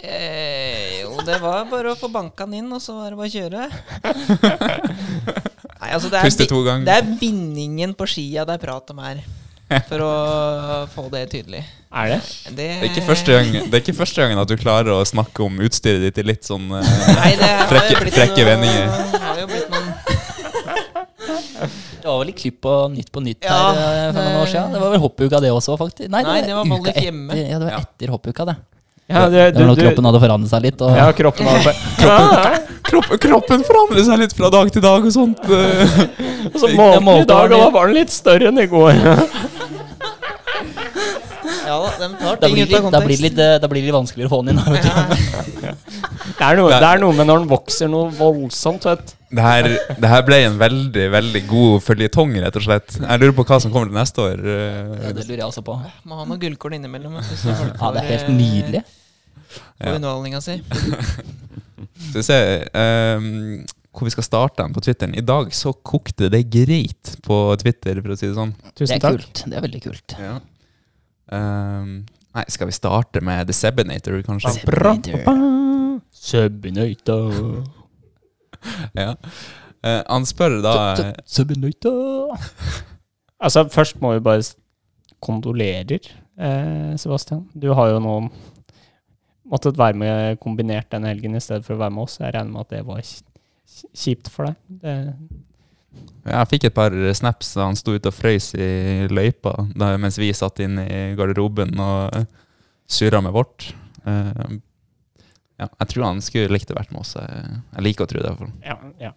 Eh, jo, det var bare å få banka den inn, og så var det bare å kjøre. Nei, altså det er, det er bindingen på skia det er prat om her. For å få det tydelig. Er det? Det, Det er ikke første, gang, det er ikke første gangen at du klarer å snakke om utstyret ditt i litt sånn eh, Nei, det har Frekke- blitt frekke vendinger. Det har jo blitt noen Det var vel litt klipp på Nytt på Nytt Ja, her eh, for noen år siden. Det var vel hoppuka det også, faktisk. Nei, det var Molly hjemme. Etter- Ja, det var Ja. etter hoppuka, det. Ja, det, Det var når kroppen hadde forandret seg litt. Og, Ja, kroppen hadde kroppen, kroppen, Kroppen forandrer seg litt fra dag til dag og sånt. eh. Og så målte i dag, og da var den litt større enn i går. Ja da, de tar ting ut det av kontekst. da, blir litt, eh, da blir det litt vanskeligere å få den inn. Vet du. Det er, noe, det er noe med når den vokser noe voldsomt, vet du. Det her, det her ble en veldig veldig god føljetong, rett og slett. Jeg lurer på hva som kommer til neste år. eh. Ja, det lurer jeg også på. Må ha noen gullkorn innimellom. Ja, det er helt eh, nydelig. ja. underholdninga si. Skal vi se um, hvor vi skal starte den på Twitteren. I dag så kokte det greit på Twitter, for å si det sånn. Det er takk. kult. Det er veldig kult. Ja. Um, nei, skal vi starte med The Sebinator, kanskje? Sebinator. Ja. Uh, han spør da Subinator. Altså, først må vi bare kondolerer, eh, Sebastian. Du har jo nå måttet være med kombinert denne helgen i stedet for å være med oss. Jeg regner med at det var kjipt for deg. Det, Jeg fikk et par snaps da han sto ute og frøys i løypa da, mens vi satt inne i garderoben og uh, surra med vårt. Uh, ja, jeg tror han skulle likt å vært med oss. Jeg, jeg liker å tro det. fall. ja, ja.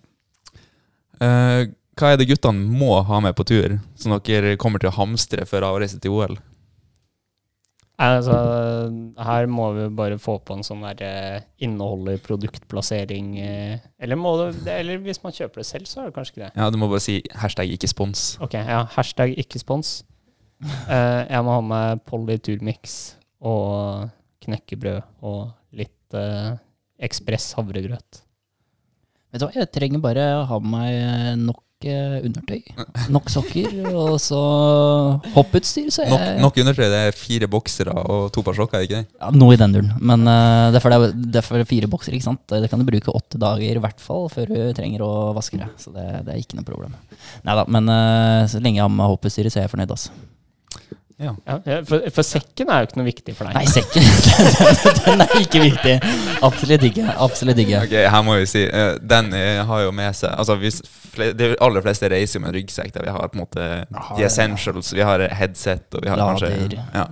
Uh, hva er det guttene må ha med på tur, som dere kommer til å hamstre før avreise til OL? Altså, her må vi bare få på en sånn der eh, produktplassering eh, eller, må det, eller hvis man kjøper det selv, så er det kanskje ikke det. Ja, Du må bare si hashtag ikke spons. Ok, ja, hashtag ikke spons. Eh, jeg må ha med Polly Turmix og knekkebrød og litt Ekspress havregrøt. Vet du hva, jeg trenger bare ha med meg nok eh, undertøy, nok sokker, og så hopputstyr, så Nok, nok undertøy. Det er fire boksere og to par sokker, er ikke det? ja, Noe i den duren. Men uh, det er for det er, det er fire bokser, ikke sant. Det kan du bruke åtte dager i hvert fall før du trenger å vaske det. Så det, det er ikke noe problem. Nei da, men uh, så lenge jeg har med hopputstyret, så er jeg fornøyd, altså. Ja, for, for sekken er jo ikke noe viktig for deg. Nei, sekken, den er ikke viktig. Absolutt ikke. Absolutt ikke. Ok, her må vi si Den har jo med seg Altså hvis De aller fleste reiser med en ryggsekk der vi har på en måte Aha, the essentials. Vi har headset, og vi har Lader. kanskje ja.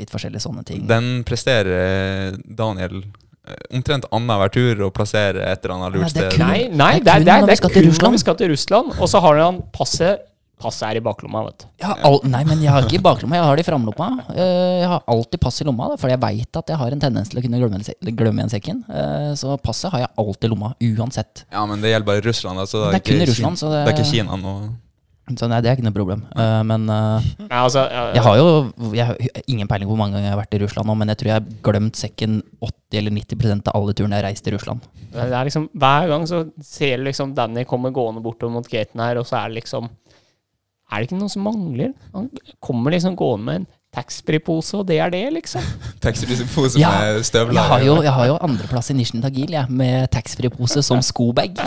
Litt forskjellige sånne ting. Den presterer eh, Daniel eh, omtrent annenhver tur å plassere et eller annet lurt sted. Nei, nei, Det er det er, det er, vi det er kun når vi skal til Russland. Og så har han passet Passet er i baklomma, vet du. Jeg al nei, men jeg har ikke i baklomma, jeg har det i framlomma. Eh, Jeg har alltid pass i lomma, for jeg veit at jeg har en tendens til å kunne glemme, igjen sekken. Eh, Så passet har jeg alltid i lomma, uansett. Ja, men det gjelder bare Russland. Altså, Det er kun i ikke Russland, Kina, så det, det er ikke Kina nå. Så nei, det er ikke noe problem. Eh, Men Nei, altså, ja, jeg har jo jeg har ingen peiling på hvor mange ganger jeg har vært i Russland nå, men jeg tror jeg har glemt sekken 80 eller 90% av alle turene jeg har reist til Russland. Det er liksom, hver gang så ser du liksom Danny komme gående bortover mot gaten her, og så er det liksom Er det ikke noe som mangler? Han kommer liksom gående med en taxfree-pose, og det er det, liksom. Taxipose Ja, med støvler. Jeg har jo, jeg har jo andreplass i Nisjen Tagil, jeg, med taxfree-pose som skobag.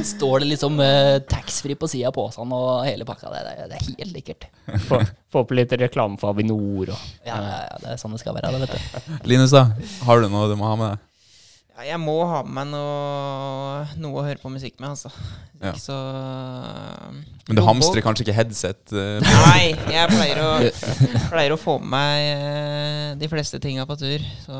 Står det liksom uh, taxfree på sida av posen og hele pakka. Det, det, det er helt likkert. Få, få på litt reklame for Avinor og Ja, ja, ja, det er sånn det skal være. Det, vet du. Linus, da? Har du noe du må ha med deg? Ja, jeg må ha med meg noe, noe å høre på musikk med, altså. Ja. Så Men du hamstrer kanskje ikke headset? Uh, Nei, jeg pleier å, pleier å få med meg eh, de fleste tinga på tur. Så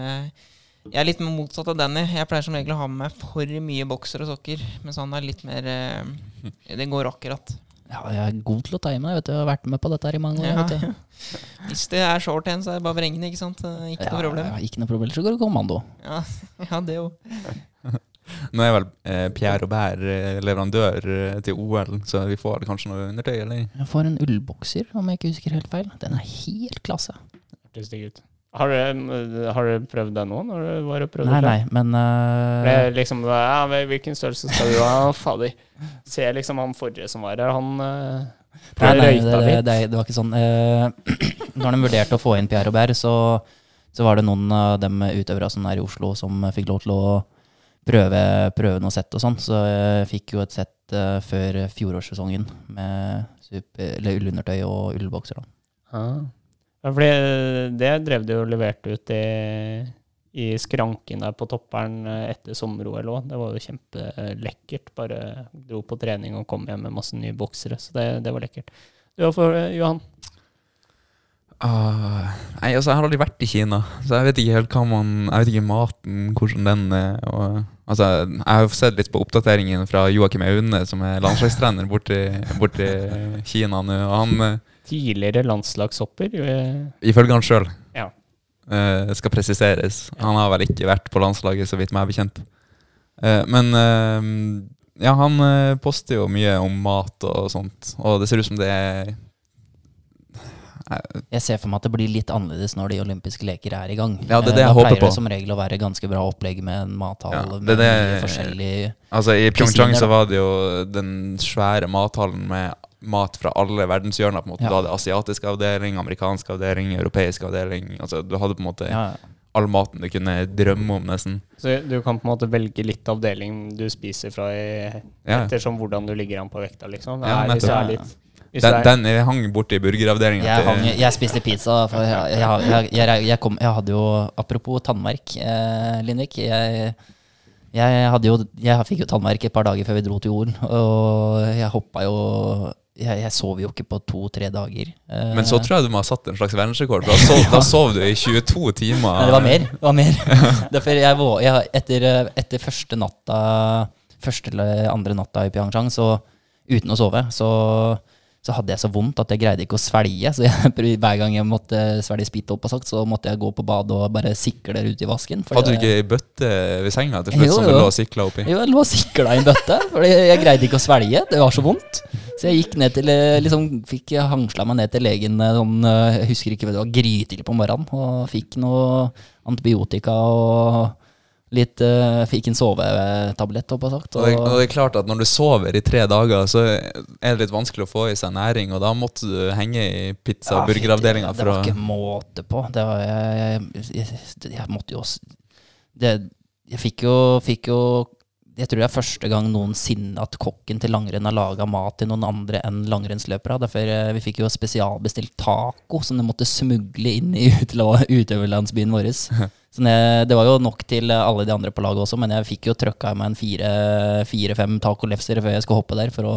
jeg, jeg er litt motsatt av Danny. Jeg pleier som regel å ha med meg for mye bokser og sokker. Mens han er litt mer uh, Det går akkurat. Ja, jeg er god til å time. Vet du. Jeg har vært med på dette her i mange år. Ja. Vet du. Hvis det er short hand, så er det bare vrengende, ikke sant? Ikke Ja, noe problem. ja, ikke noe problem. Så går det kommando. Ja, ja det jo. Nå er vel eh, Pierre Aubert eh, leverandør eh, til OL, så vi får kanskje noe undertøy, eller? Jeg får en ullbokser, om jeg ikke husker helt feil. Den er helt klasse. hørtes digg ut. Har du, har du prøvd det nå, når du var og prøvde? Nei, det? nei, men Det eh, er liksom, ja, Hvilken størrelse skal du ha? Fader. Ser liksom han forrige som var her, han uh, Nei, nei, det, det, det, det var ikke sånn. Uh, når de vurderte å få inn Pierre Robert, så, så var det noen av dem utøvere som er i Oslo, som fikk lov til å prøve, prøve noe sett og sånn. Så jeg fikk jo et sett uh, før fjorårssesongen med super, eller ullundertøy og ullbokser. da. Ja. Ja, fordi det drev de jo levert ut i, i skranken der på topperen eh, etter sommer-OL òg. Det var jo kjempelekkert. Bare dro på trening og kom hjem med masse nye boksere. Så det, det var lekkert. Du for, eh, Johan? Uh, nei, altså, jeg har aldri vært i Kina, så jeg vet ikke helt hva man Jeg vet ikke maten, hvordan den er. Og, altså, jeg har sett litt på oppdateringen fra Joakim Aune, som er landslagstrener borti, borti Kina nå. Og han, eh, Tidligere landslagshopper. eh, ifølge han sjøl, Ja. skal presiseres. Han har vel ikke vært på landslaget, så vidt meg er bekjent. Uh, men uh, ja, han poster jo mye om mat og sånt, og det ser ut som det er Jeg ser for meg at det blir litt annerledes når de olympiske leker er i gang. Ja, det er det jeg da håper pleier på. det som regel å være ganske bra opplegg med en mathall Ja, det er det- mye forskjellig Altså I Pyeongchang så var det jo den svære mathallen med mat fra alle verdenshjørner. på en måte. Ja. Du hadde asiatisk avdeling, amerikansk avdeling, europeisk avdeling. Altså Du hadde på en måte ja, all maten du kunne drømme om, nesten. Så du kan på en måte velge litt avdeling du spiser fra, i, Ja. ettersom hvordan du ligger an på vekta, liksom. Ja, Nei, hvis jeg er litt Den, den jeg hang borti burgeravdelinga Jeg, hang, jeg spiste pizza. For jeg, jeg, jeg, jeg, jeg, kom, jeg hadde jo Apropos tannverk, eh, Lindvik. Jeg, jeg, hadde jo, jeg fikk jo tannverk et par dager før vi dro til jorden. Og jeg hoppa jo Jeg, jeg sov jo ikke på to-tre dager. Eh, Men så tror jeg du må ha satt en slags verdensrekord. For da sov, da sov du i 22 timer. Nei, det var mer. Det var mer. Derfor jeg, jeg, etter, eh, etter første natta Første eller andre natta i Pyeongchang, så uten å sove, så, så hadde jeg så vondt at jeg greide ikke å svelge. Så jeg, hver gang jeg måtte svelge spytt opp, og sagt, så måtte jeg gå på badet og bare sikle ut i vasken. Hadde du ikke ei bøtte ved senga til slutt Jo, som du lå og sikla oppi? Jo, jeg lå og sikla i en bøtte, for jeg greide ikke å svelge. Det var så vondt. Så jeg gikk ned til, eh, liksom, fikk hangsla meg ned til legen eh, sånn, eh, jeg husker ikke, det var grytidlig på morgenen, og fikk noe antibiotika og litt uh, Fikk en sovetablett, holdt jeg på sagt. Og og det er klart at når du sover i tre dager, så er det litt vanskelig å få i seg næring, og da måtte du henge i pizza- og Ja, burgeravdelinga Det det var ikke måte på. Det var, jeg, jeg, jeg, jeg måtte jo også det, Jeg fikk jo, fikk jo Jeg tror det er første gang noensinne at kokken til langrenn har laga mat til noen andre enn langrennsløpere. Derfor eh, Vi fikk jo spesialbestilt taco som de måtte smugle inn i utøverlandsbyen vår. Så det, var jo nok til alle de andre på laget også, men jeg fikk jo trøkka i meg en fire- fire-fem tacolefser før jeg skulle hoppe der, for å,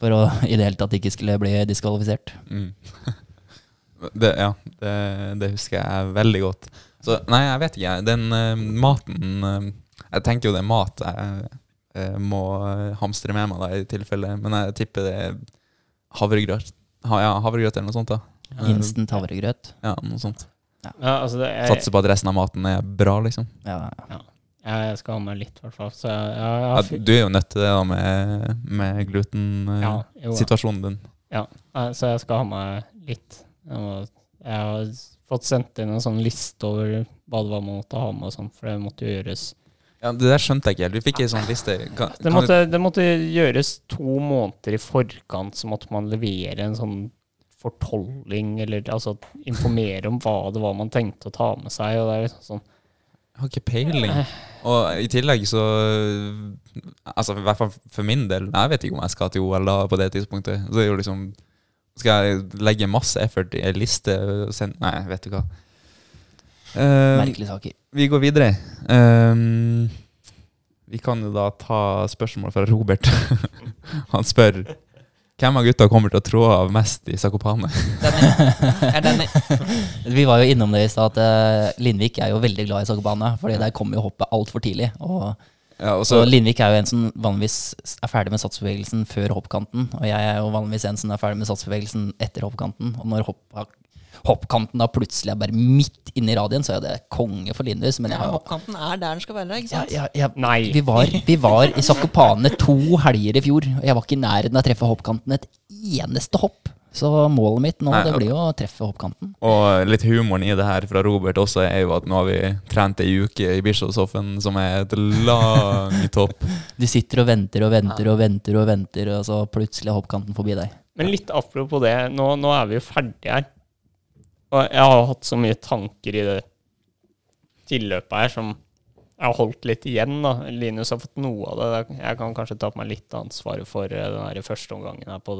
for å i det hele tatt ikke skulle bli diskvalifisert. mm. det, Ja, det, det husker jeg veldig godt. Så nei, jeg vet ikke. Den uh, maten eh, Jeg tenker jo det er mat jeg jeg må eh, hamstre med meg da, i tilfelle, men jeg tipper det er havregrøt. Ha, ja, havregrøt eller noe sånt. da Instant havregrøt. Ja, noe sånt. ja, altså det, jeg, Satser på at resten av maten er bra, liksom. Ja, ja. jeg skal ha med litt, i hvert fall. Ja, du er jo nødt til det da med, med glutensituasjonen ja, din. ja. Så jeg skal ha med litt. Jeg, må, jeg har fått sendt inn en sånn liste over hva det var man måtte ha med, og sånn, for det måtte jo gjøres Ja, Det der skjønte jeg ikke helt. Vi fikk ei sånn liste. Kan, Det kan måtte, det måtte gjøres to måneder i forkant, så måtte man levere en sånn fortolling, eller altså informere om hva det var man tenkte å ta med seg. og det er liksom sånn Jeg har ikke peiling. Og i tillegg så Altså i hvert fall for min del, jeg vet ikke om jeg skal til OL da på det tidspunktet. Så det er jo liksom Skal jeg legge masse effort i ei liste og sende Nei, vet du hva. Uh, Merkelige saker. Vi går videre. Um, vi kan jo da ta spørsmål fra Robert. Han spør hvem av gutta kommer til å trå av mest i Sakopane. Er. Vi var jo innom det i stad, at eh, Lindvik er jo veldig glad i Sakopane. Fordi der kommer jo hoppet altfor tidlig. Og, Ja, og så Lindvik er jo en som vanligvis er ferdig med satsbevegelsen før hoppkanten. Og jeg er jo vanligvis en som er ferdig med satsbevegelsen etter hoppkanten. Og når hopp, hoppkanten da plutselig er bare midt inne i radien, så er det konge for Lindus. Men jeg har ja, hoppkanten er der den skal være, ikke sant? ja, ja, Nei. Vi var, vi var i Sakopane to helger i fjor, og jeg var ikke i nærheten av å treffe hoppkanten et eneste hopp. Så målet mitt nå, Nei, det blir jo å treffe hoppkanten. Og litt humoren i det her fra Robert også er jo at nå har vi trent ei uke i Bischofshoffen, som er et langt hopp. Du sitter og venter og venter og venter, og venter, og så plutselig er hoppkanten forbi deg. Men litt apropos det, nå, nå er vi jo ferdige her. Og jeg har hatt så mye tanker i det tilløpet her som jeg har holdt litt igjen. da. Linus har fått noe av det. Jeg kan kanskje ta på meg litt av ansvaret for eh, den første omgangen her på,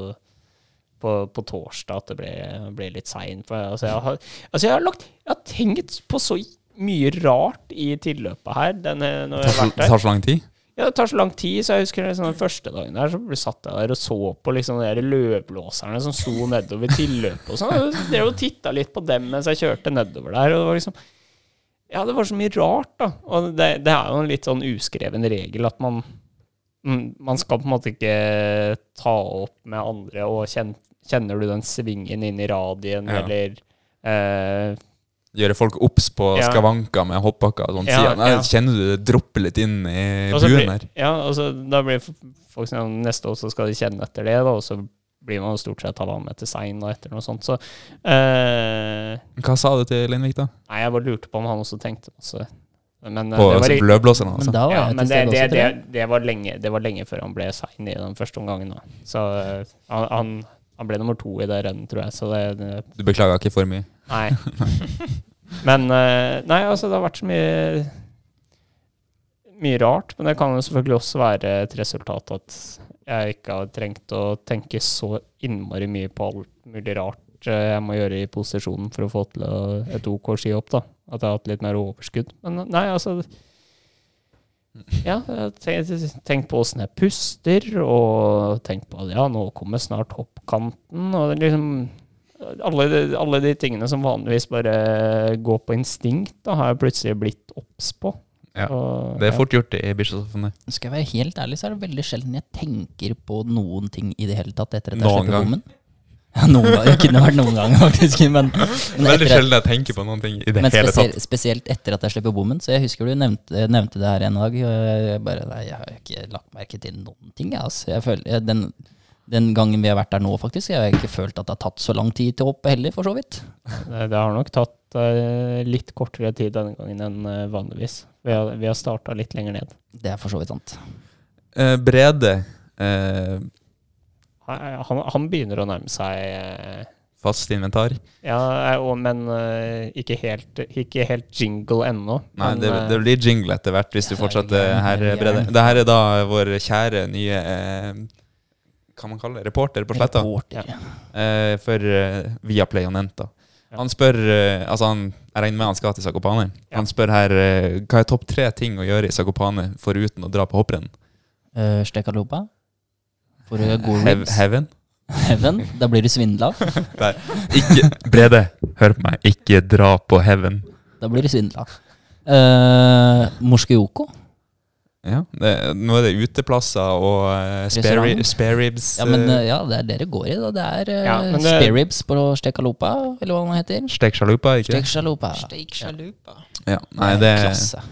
på, på torsdag, at det ble, ble litt seint. Altså, jeg har, altså, jeg har lagt Jeg har tenkt på så mye rart i tilløpet her. Denne, når jeg har vært her. Det tar så lang tid. Ja, det tar så lang tid, så jeg husker liksom, den første dagen der, så ble satt jeg der og så på liksom de løvblåserne som sto nedover tilløpet og sånn. Jeg drev og titta litt på dem mens jeg kjørte nedover der, og det var liksom Ja, det var så mye rart, da. Og det, det er jo en litt sånn uskreven regel at man mm, Man skal på en måte ikke ta opp med andre, og kjenner du den svingen inn i radien, Ja. eller eh, Gjøre folk obs på Ja. skavanker med hoppbakker og sånn. Ja, ja. Kjenner du det dropper litt inn i Og buen her? Ja, altså, da blir folk sånn neste år så skal de kjenne etter det, da, og så blir man stort sett halvannen meter sein og etter noe sånt. Så eh, Hva sa du til Lindvik, da? Nei, jeg bare lurte på om han også tenkte masse. Men, eh, På det, var, altså, Men altså? ja, men det, det, det, det, var lenge, det var lenge før han ble sein i den første omgangen. Da. Så eh, han, han, han ble nummer to i det rennet, tror jeg. Så det, det Du beklager ikke for mye? Nei. Men eh, Nei, altså, det har vært så mye Mye rart. Men det kan jo selvfølgelig også være et resultat at jeg ikke har trengt å tenke så innmari mye på alt mulig rart eh, jeg må gjøre i posisjonen for å få til et OK skihopp. da. At jeg har hatt litt mer overskudd. Men nei, altså Ja, tenk, tenkt på åssen jeg puster, og tenk på at ja, nå kommer snart hoppkanten. Og det liksom alle de, alle de tingene som vanligvis bare går på instinkt, da har jeg plutselig blitt obs på. Ja. Og, Det er ja. fort gjort i Bischofshofen. Skal jeg være helt ærlig, så er det veldig sjelden jeg tenker på noen ting i det hele tatt etter at jeg Noen slipper bommen. Ja, noen gang. Det kunne vært noen ganger, faktisk. Men, men, Veldig sjelden jeg tenker på noen ting i det men hele tatt. spesielt etter at jeg slipper bommen. Så jeg husker du nevnte, nevnte det her en dag. Og jeg bare Nei, jeg har ikke lagt merke til noen ting. Altså. Jeg føler, jeg, den, den gangen vi har vært der nå, faktisk, jeg har ikke følt at det har tatt så lang tid til å hoppe heller, for så vidt. Det, det har nok tatt eh, litt kortere tid denne gangen enn eh, vanligvis. Vi har, vi har starta litt lenger ned. Det er for så vidt sant. Eh, Brede, eh, Han, han begynner å nærme seg eh, fast inventar. Ja, og, men eh, ikke, helt, ikke helt jingle ennå. Nei, men, det, det blir jingle etter hvert, hvis du fortsetter her. Brede. Det her er da vår kjære nye eh, Hva man kaller det? Reporter på Sletta. Reporter. Eh, for eh, Viaplay og Nenta. Ja. Han spør eh, Altså, han, jeg regner med han skal til Sakopane. Ja. Han spør her eh, hva er topp tre ting å gjøre i Sakopane foruten å dra på hopprenn? Uh, Stekalopa. For uh, god Hev, ribs. heaven? Heaven. Da blir du svindla. Nei, ikke Brede, hør på meg. Ikke dra på heaven. Da blir du svindla. Uh, Morskejoko. Ja, det, nå er det uteplasser og uh, spare, spare ribs. Ja, men eh, uh, ja, det er det det går i. da Det er uh, Ja, spareribs spare ribs på Stekalopa, eller hva den heter. Steksjalupa, ikke det? Stekshalopa. Steik sjalupa. Ja, nei, det er Klasse.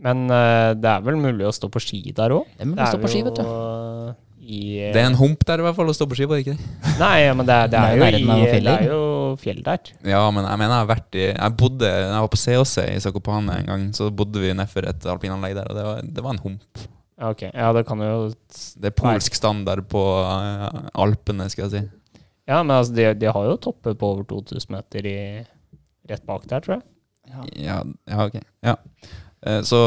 Men uh, det er vel mulig å stå på ski der òg? Det er mulig å stå på ski, vet du. I, eh, Det er en hump der i hvert fall å stå på ski på, ikke det? Nei, men det er, det Det er er, jo i, det er jo fjell der. Ja, men jeg mener jeg har vært i Jeg bodde Jeg var på COC i Zakopane en gang, så bodde vi nedfor et alpinanlegg der, og det var, det var en hump. Ok. Ja, det kan jo Det er polsk standard på eh, Alpene, skal jeg si. Ja, men altså, de, de har jo topper på over 2000 meter i, rett bak der, tror jeg. Ja. Ja, ja ok. Ja. Eh, Så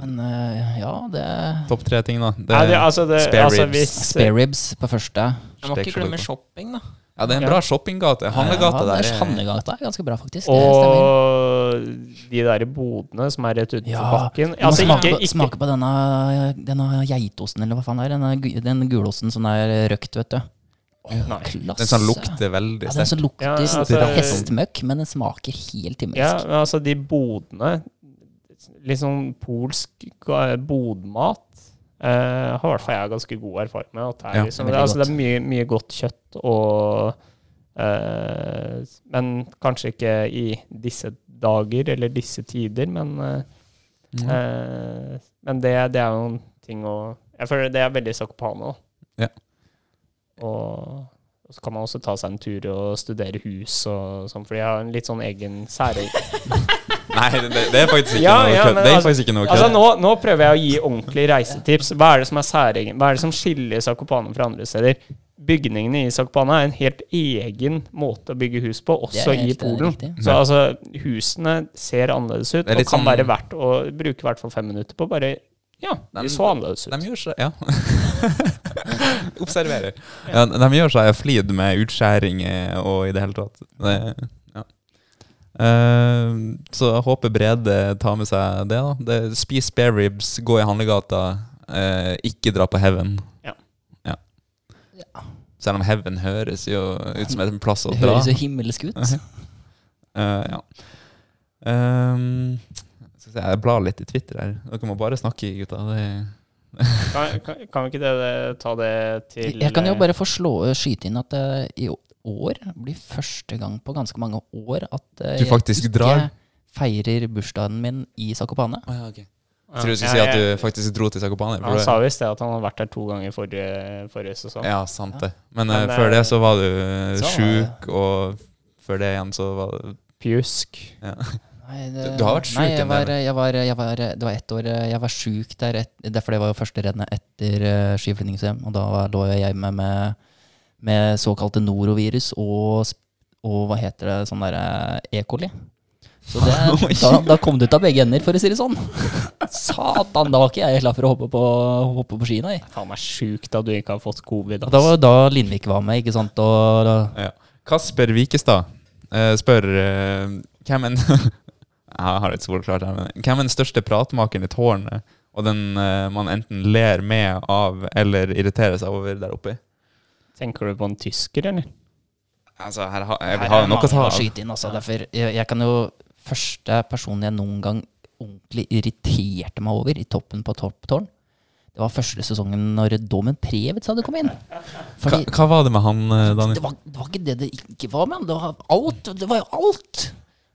Men uh, ja, det topp tre ting, da. Det, Nei, det, altså, det, spare altså, ribs. hvis, Spare ribs på første. Jeg må ikke glemme shopping, da. ja, det er en bra shoppinggate. Handlegate ja, der. det er er- Handlegata er ganske bra, faktisk. Og de der bodene som er rett utenfor Ja, bakken altså, smake, ikke, på, ikke, smake på denne, denne geitosten, eller hva faen det er. Denne, den gulosten som er røkt, vet du. Klasse. Den som lukter veldig Ja, den som lukter Ja, altså- hestemøkk, men den smaker helt Ja, himmelsk. men altså, de bodene Litt sånn polsk bodmat eh, har i hvert fall jeg ganske god erfaring med. At det, er Ja, liksom, det, altså, det er mye, mye godt kjøtt og eh, Men kanskje ikke i disse dager eller disse tider, men eh, Mm. Eh, men det, det er jo en ting å Jeg føler det er veldig Zakopane. Ja. Og, og så kan man også ta seg en tur og studere hus og sånn, for de har en litt sånn egen særegen Nei, det, det er faktisk ikke Ja, noe ja, kødd. altså- Altså nå, nå prøver jeg å gi ordentlige reisetips. Hva er det som er særegen? Hva er det som skiller Zakopane fra andre steder? Bygningene i Zakopane er en helt egen måte å bygge hus på, også i helt, Polen. Så altså, husene ser annerledes ut, og kan sånn- være verdt å bruke i hvert fall fem minutter på bare Ja, de De- så annerledes ut. De gjør seg Ja. Observerer. Ja, de gjør seg flid med utskjæringer og i det hele tatt. Det, ja. Uh, så jeg håper Brede tar med seg det. da det, Spis spare ribs, gå i handlegata, uh, ikke dra på Heaven. Ja. Ja. Selv om Heaven høres jo ut som en plass å Det høres jo himmelsk ut. Uh, ja. Ehm, skal se, jeg blar litt i Twitter her. Dere må bare snakke, gutta. Det, Kan, kan, kan vi ikke det, ta det til Jeg kan jo eh, bare få slå, skyte inn at uh, i år blir første gang på ganske mange år at uh, Du faktisk jeg drar? ikke feirer bursdagen min i Zakopane. oh, ja, okay. Jeg tror du skulle ja, si at du faktisk dro til Zakopane. Han sa visst det at han hadde vært der to ganger forrige, forrige sesong. Ja, sant det. Men, Men, uh, før eh, det så var du eh, sjuk, og før det igjen så var det Pjusk. ja. Nei, Du- du har vært sjuk Nei, jeg var, jeg var, jeg var, det var ett år eh, jeg var sjuk der. Et, derfor det var jo første rennet etter uh, skiflyvning-VM. Og da var- lå jeg hjemme med, med såkalte norovirus og, og hva heter det, sånn derre E. coli. Så det, da, da kom det ut av begge ender, for å si det sånn. Satan, da var ikke jeg klar for å hoppe på, hoppe på ski, nei. Faen meg sjukt at du ikke har fått covid. Altså. Da var da Lindvik var med, ikke sant. Og da, ja. Kasper Vikestad eh, spør eh, hvem en Jeg har et solklart her, men hvem er den største pratmakeren i tårnet, og den eh, man enten ler med av eller irriterer seg over der oppe? Tenker du på en tysker, eller? Altså, her har jeg Her har er noe å ta av. skyte inn, altså. Derfor, jeg, jeg kan jo Første personen jeg noen gang ordentlig irriterte meg over i toppen på topptårn, det var første sesongen når Domen Previtz hadde kommet inn. Hva, Fordi hva var det med han, eh, Daniel? det var, det var ikke det det ikke var med han. Det var alt. Det var jo alt.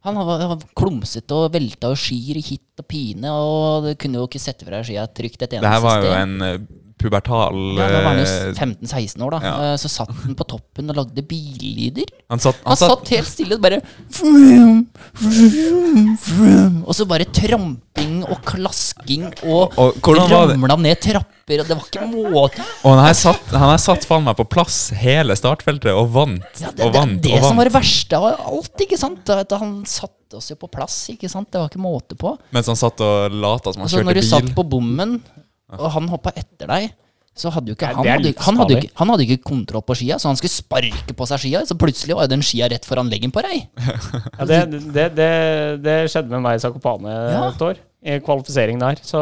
Han var, han var klumsete og velta og skir i hit og pine, og kunne jo ikke sette fra skia trygt et eneste Det her var jo en eh, pubertal ja, Da var han jo eh, 15-16 år, da. ja. Eh, Så satt han på toppen og lagde billyder. Han satt, Han satt helt stille og bare vroom, vroom, vroom, Og så bare tramping og klasking og, Og ramla ned trapper, og det var ikke måte Og han her satt, han her satt faen meg på plass hele startfeltet og vant ja, Det, og det, det, det og som var det verste av alt, ikke sant? At han satt oss jo på plass, ikke sant? Det var ikke måte på. Mens han satt og lata som han Altså, når du du satt på bommen, og han hoppa etter deg så hadde jo ikke Nei, han, det er hadde, han, hadde jo ikke, han hadde ikke kontroll på skia, så han skulle sparke på seg skia. Så plutselig var jo den skia rett foran leggen på deg. Ja, det, det, det, det skjedde med meg i Sakopane Ja. et år. I kvalifisering der. Så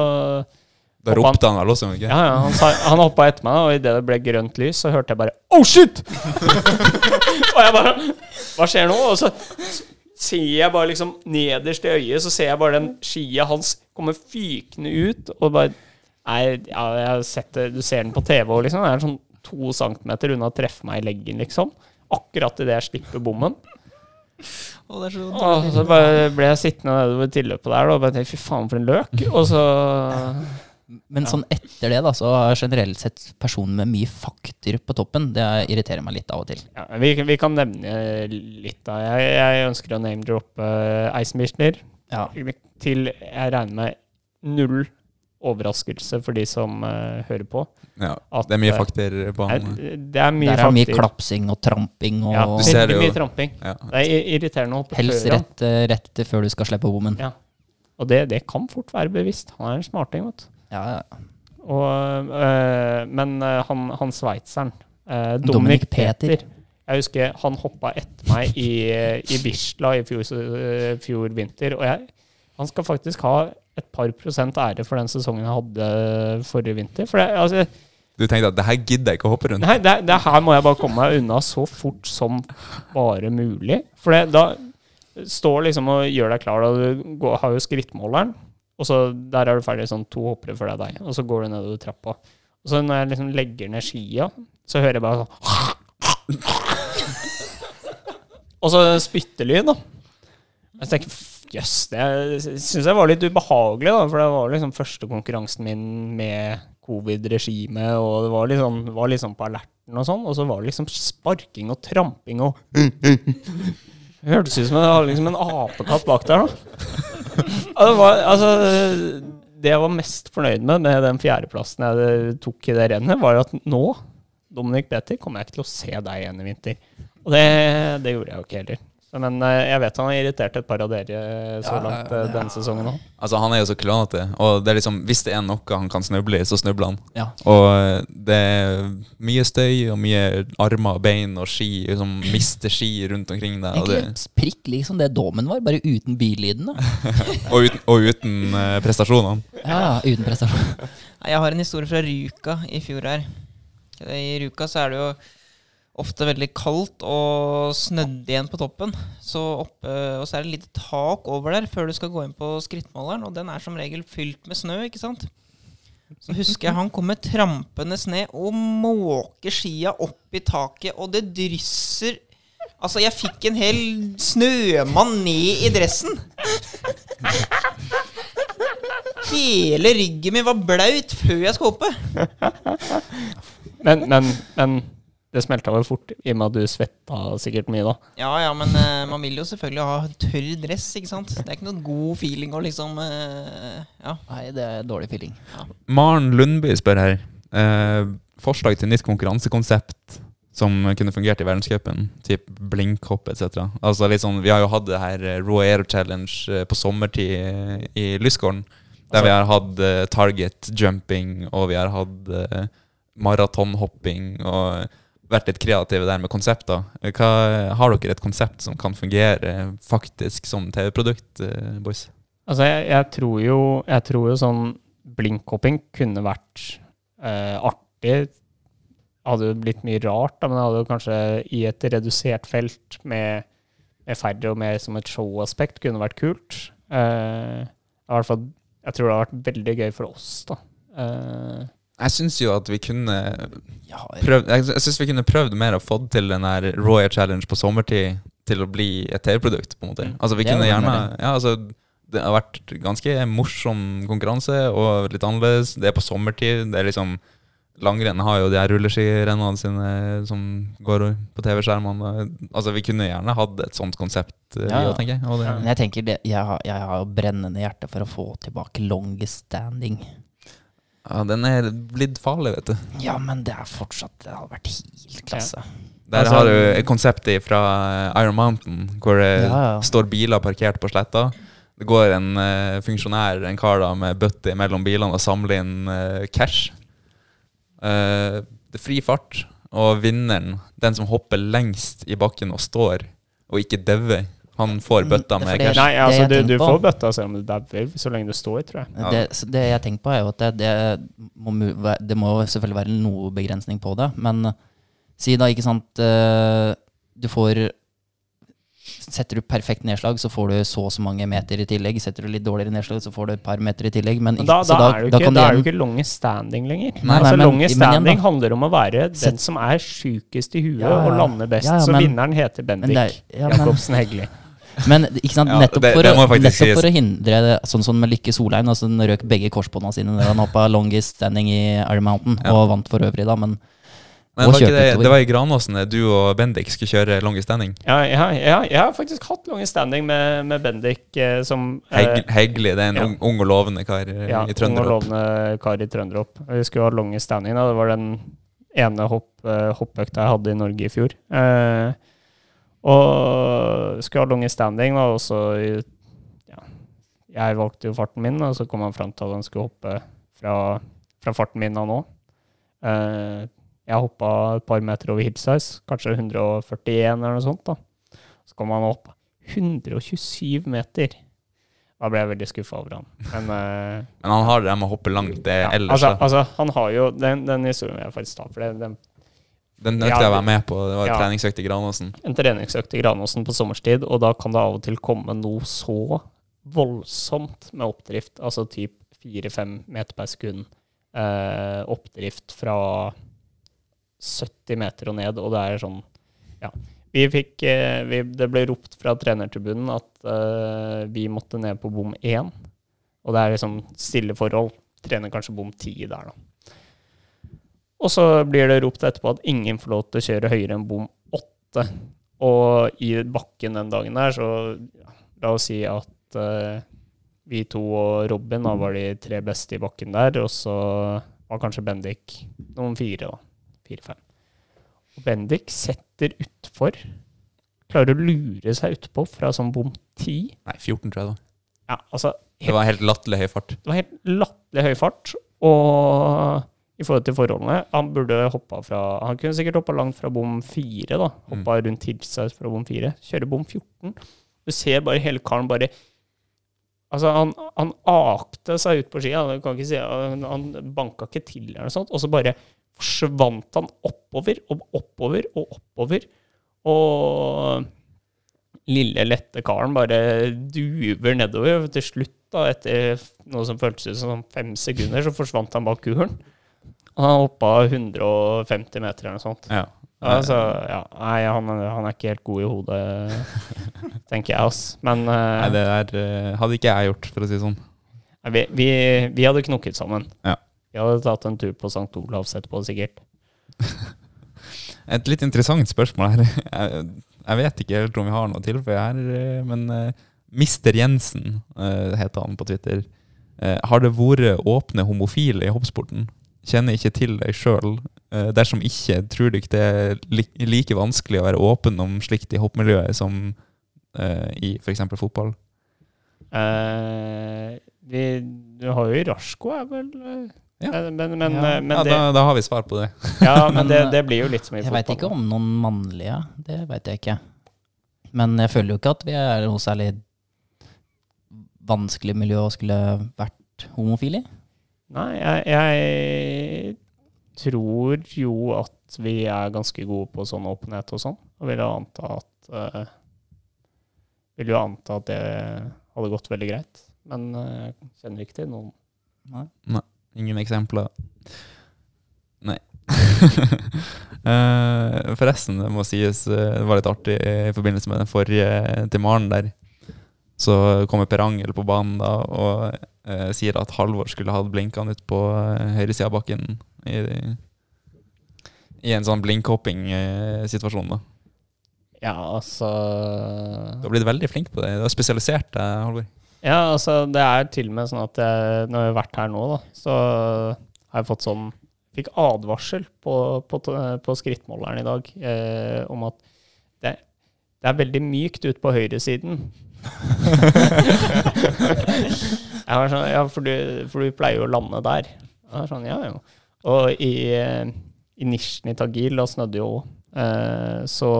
Da ropte han vel også, ikke? ja, ja, han, sa, han hoppa etter meg, og idet det ble grønt lys, så hørte jeg bare Oh shit! og jeg bare Hva skjer nå? Og så ser jeg bare liksom nederst i øyet, så ser jeg bare den skia hans komme fykende ut, og bare Nei, ja, jeg har sett det. Du ser den på TV òg, liksom. Den er sånn to centimeter unna å treffe meg i leggen, liksom. Akkurat idet jeg slipper bommen. Og så bare ble jeg sittende nedover tilløpet der da, og bare tenkte fy faen for en løk. Og så Men sånn etter det, da, så er generelt sett personen med mye fakter på toppen, det irriterer meg litt av og til. Ja, vi, vi kan nevne litt, da. Jeg, jeg ønsker å name-droppe uh, Eismichler. Ja. Til jeg regner med null overraskelse for de som uh, hører på. Ja, At, det er mye eh, fakter på Er, han. det er mye Der er mye klapsing og tramping og Ja, Du ser veldig mye tramping. Ja. Det er irriterende å hoppe helst før han. rett, eh, rett til før du skal slippe bommen. Ja. Og det, det kan fort være bevisst. Han er en smarting, vet du. Ja, ja. Og, øh, men han, han sveitseren, øh, Dominic Dominic Peter. Peter Jeg husker han hoppa etter meg i, i Bisla i fjor, øh, fjor vinter. Og jeg, han skal faktisk ha et par prosent ære for den sesongen jeg hadde forrige vinter. For det, altså, Du tenkte at det her gidder jeg ikke å hoppe rundt? Nei, det, det her må jeg bare komme meg unna så fort som bare mulig. For det, da står liksom og gjør deg klar, da du går, har jo skrittmåleren. Og så der er du ferdig sånn to hoppere før det er deg, og så går du nedover trappa. Og så når jeg liksom legger ned skia, så hører jeg bare sånn Og så spyttelyd, da. Jeg tenker "F- jøss, det syns jeg var litt ubehagelig, da. For det var liksom første konkurransen min med covid-regimet, og det var liksom, var liksom på alerten og sånn. Og så var det liksom sparking og tramping og hørtes ut som jeg hadde liksom en apekatt bak der, da. Det var, altså, det jeg var mest fornøyd med med den fjerdeplassen jeg tok i det rennet, var at nå, Dominic Petter, kommer jeg ikke til å se deg igjen i vinter. Og det, det gjorde jeg jo ikke heller. Så, men eh, jeg vet han har irritert et par av dere så Ja, langt ja, eh, er- denne sesongen òg. Altså, han er jo så klønete. Og det er liksom, hvis det er noe han kan snuble i, så snubler han. Ja. Og eh, det er mye støy og mye armer og bein og ski. Liksom mister ski rundt omkring deg. Egentlig det, prikk liksom det dommen var, bare uten bylydene. og uten, og uten uh, prestasjonene. Ja, ja, uten prestasjon. Jeg har en historie fra Ruka i fjor her. I Ruka så er det jo ofte veldig kaldt og snødd igjen på toppen. Så oppe, og så er det et lite tak over der før du skal gå inn på skrittmåleren, og den er som regel fylt med snø, ikke sant? Så husker jeg han kommer trampende ned og måker skia opp i taket, og det drysser Altså, jeg fikk en hel snømann ned i dressen. Hele ryggen min var blaut før jeg skulle hoppe. Men, men, men det smelta vel fort, i og med at du svetta sikkert mye da. Ja, ja, men uh, man vil jo selvfølgelig ha tørr dress, ikke sant? Det er ikke noen god feeling å liksom uh, Ja. Nei, det er dårlig feeling. Maren Lundby spør her. Uh, forslag til nytt konkurransekonsept som kunne fungert i verdenscupen. Typ blinkhopp etc. Altså litt sånn, vi har jo hatt det her Raw Air Challenge på sommertid i Lysgården. Der vi har hatt target jumping, og vi har hatt maratonhopping. Og vært litt kreative der med konsepter. Hva, har dere et konsept som kan fungere faktisk som TV-produkt, eh, boys? Altså, jeg, jeg, tror jo, jeg tror jo sånn blinkhopping kunne vært eh, artig. Hadde jo blitt mye rart, da, men det hadde jo kanskje i et redusert felt med, med færre og mer som et showaspekt kunne vært kult. Eh, i hvert fall, jeg tror det hadde vært veldig gøy for oss, da. Eh, Jeg syns jo at vi kunne prøvd, jeg, synes vi kunne prøvd mer og fått til den der Royal Challenge på sommertid til å bli et TV-produkt. på en måte. Mm. Altså vi kunne gjerne, ja, altså Det har vært ganske morsom konkurranse og litt annerledes. Det er på sommertid. det er liksom Langrenn har jo de her rulleskirennene sine som går på TV-skjermene. Altså Vi kunne gjerne hatt et sånt konsept, eh, Ja, ja. også, tenker jeg. Men jeg tenker det, jeg, har, jeg har brennende hjerte for å få tilbake longest standing. Ja, den er blitt farlig, vet du. Ja, men det er fortsatt Det hadde vært helt klasse. Der Altså- har du et konsept fra Iron Mountain, hvor det Ja, ja. står biler parkert på sletta. Det går en uh, funksjonær, en kar da, med bøtte mellom bilene og samler inn uh, cash. Uh, det er fri fart, og vinneren, den som hopper lengst i bakken og står, og ikke dauer, han får bøtta med cash. nei, altså, du, du får bøtta selv om du dauer, så lenge du står, tror jeg. Ja. Det, det jeg tenker på, er jo at det, det, må, det må selvfølgelig være noe begrensning på det. Men si da, ikke sant eh, Du får Setter du perfekt nedslag, så får du så og så mange meter i tillegg. Setter du litt dårligere nedslag, så får du et par meter i tillegg. Men, Men da, så da, er du ikke, da er du ikke longe standing lenger. Nei, altså, men- longe men igjen standing handler om å være den som er sjukest i huet Ja, ja. og lander best. Ja, ja, Så vinneren heter Bendik Jacobsen Hegli. Men ikke sant, Ja, nettopp, det- for, det må å, nettopp for å hindre det, sånn som med Lykke Solheim, altså den røk begge korsbåndene sine da han hoppa longest standing i Iron Mountain, Ja. og vant for øvrig, da, men Men var ikke det, det var i Granåsen du og Bendik skulle kjøre longest standing? Ja, ja, ja, jeg har faktisk hatt longest standing med, med Bendik eh, som eh, Heg, Hegli, det er en ja. ung, og lovende kar eh, ja, i ung og lovende kar i Trønderopp. Vi skulle ha longest standing. Da. Det var den ene hopp, eh, hoppøkta jeg hadde i Norge i fjor. Eh, og skulle ha lange standing, da, og så ja, Jeg valgte jo farten min, og så kom han fram til at han skulle hoppe fra, fra farten min av nå. Uh, jeg hoppa et par meter over hipsize, kanskje 141 eller noe sånt. da. Så kom han opp 127 meter. Da ble jeg veldig skuffa over han. Men uh, Men han har det med å hoppe langt. Det ja, ellers altså, altså, han har jo Den, den historien vil jeg faktisk ta. For det, den, Den ja, jeg å være med på. Det var ja. treningsøkt i Granåsen. en treningsøkt i Granåsen på sommerstid, og da kan det av og til komme noe så voldsomt med oppdrift, altså typ 4-5 meter per sekund. Eh, oppdrift fra 70 meter og ned, og det er sånn Ja. Vi fikk eh, vi, Det ble ropt fra trenertribunen at eh, vi måtte ned på bom 1, og det er liksom stille forhold. Trener kanskje bom 10 der, da. Og så blir det ropt etterpå at ingen får lov til å kjøre høyere enn bom åtte. Og i bakken den dagen der, så ja, la oss si at uh, vi to og Robin da var de tre beste i bakken der, og så var kanskje Bendik noen fire, da. Fire-fem. Og Bendik setter utfor. Klarer å lure seg utpå fra sånn bom 10. Nei, 14, tror jeg da. Ja, altså Det var helt latterlig høy fart. det var helt latterlig høy fart. Og i forhold til forholdene Han burde hoppa fra Han kunne sikkert hoppa langt fra bom 4, da. Hoppa rundt Hilsize fra bom 4. Kjøre bom 14. Du ser bare hele karen bare Altså, han, han akte seg ut på skia. Du kan ikke si, han, han banka ikke til eller noe sånt. Og så bare forsvant han oppover og oppover og oppover. Og lille, lette karen bare duver nedover. Til slutt, da, etter noe som føltes ut som fem sekunder, så forsvant han bak kuren. Og han hoppa 150 meter eller noe sånt. Ja. Altså, ja, nei, han, han er ikke helt god i hodet, tenker jeg, ass. Men uh, Nei, det der eh, hadde ikke jeg gjort, for å si det sånn. vi, vi, vi hadde knokket sammen. Ja. Vi hadde tatt en tur på St. Olavs etterpå, sikkert. Et litt interessant spørsmål her. Jeg, jeg vet ikke helt om vi har noe tilføye her, eh, men uh, Mister Jensen uh, heter han på Twitter. Uh, har det vært åpne homofile i hoppsporten? Kjenner ikke til deg sjøl. Dersom ikke, tror du ikke det er like vanskelig å være åpen om slikt i hoppmiljøet som eh, i f.eks. fotball? Eh, vi, du har jo Rasko, er vel eh, Ja. Men, men, men, Ja. eh, men ja, det, da, da har vi svar på det. ja, men det, eh, det blir jo litt som i jeg fotball. veit ikke om noen mannlige. Det veit jeg ikke. Men jeg føler jo ikke at vi er noe særlig vanskelig miljø å skulle vært homofil i. Nei, jeg, jeg tror jo at vi er ganske gode på sånn åpenhet og sånn. Og vil jo anta at uh, Vil jo anta at det hadde gått veldig greit. Men jeg jeg kjenner ikke til noen. Nei. Ingen eksempler. Nei. Eh, forresten, det må sies, eh, det var litt artig i forbindelse med den forrige til Maren der. Så kommer Per Angel på banen da og eh, sier at Halvor skulle hatt blinkene ut på eh, høyresida av bakken i, i en sånn blinkhopping-situasjon. da. Ja, altså Du har blitt veldig flink på det. Du har spesialisert deg, Halvor. Ja, altså det er til og med sånn at jeg, når jeg har vært her nå, da, så har jeg fått sånn Fikk advarsel på, på, på skrittmåleren i dag eh, om at det, det er veldig mykt ut på høyresiden. jeg var sånn, ja, for du, for du pleier jo å lande der. Sånn, ja, jo. Og i, nisjen i Tagil, da snødde jo eh, så,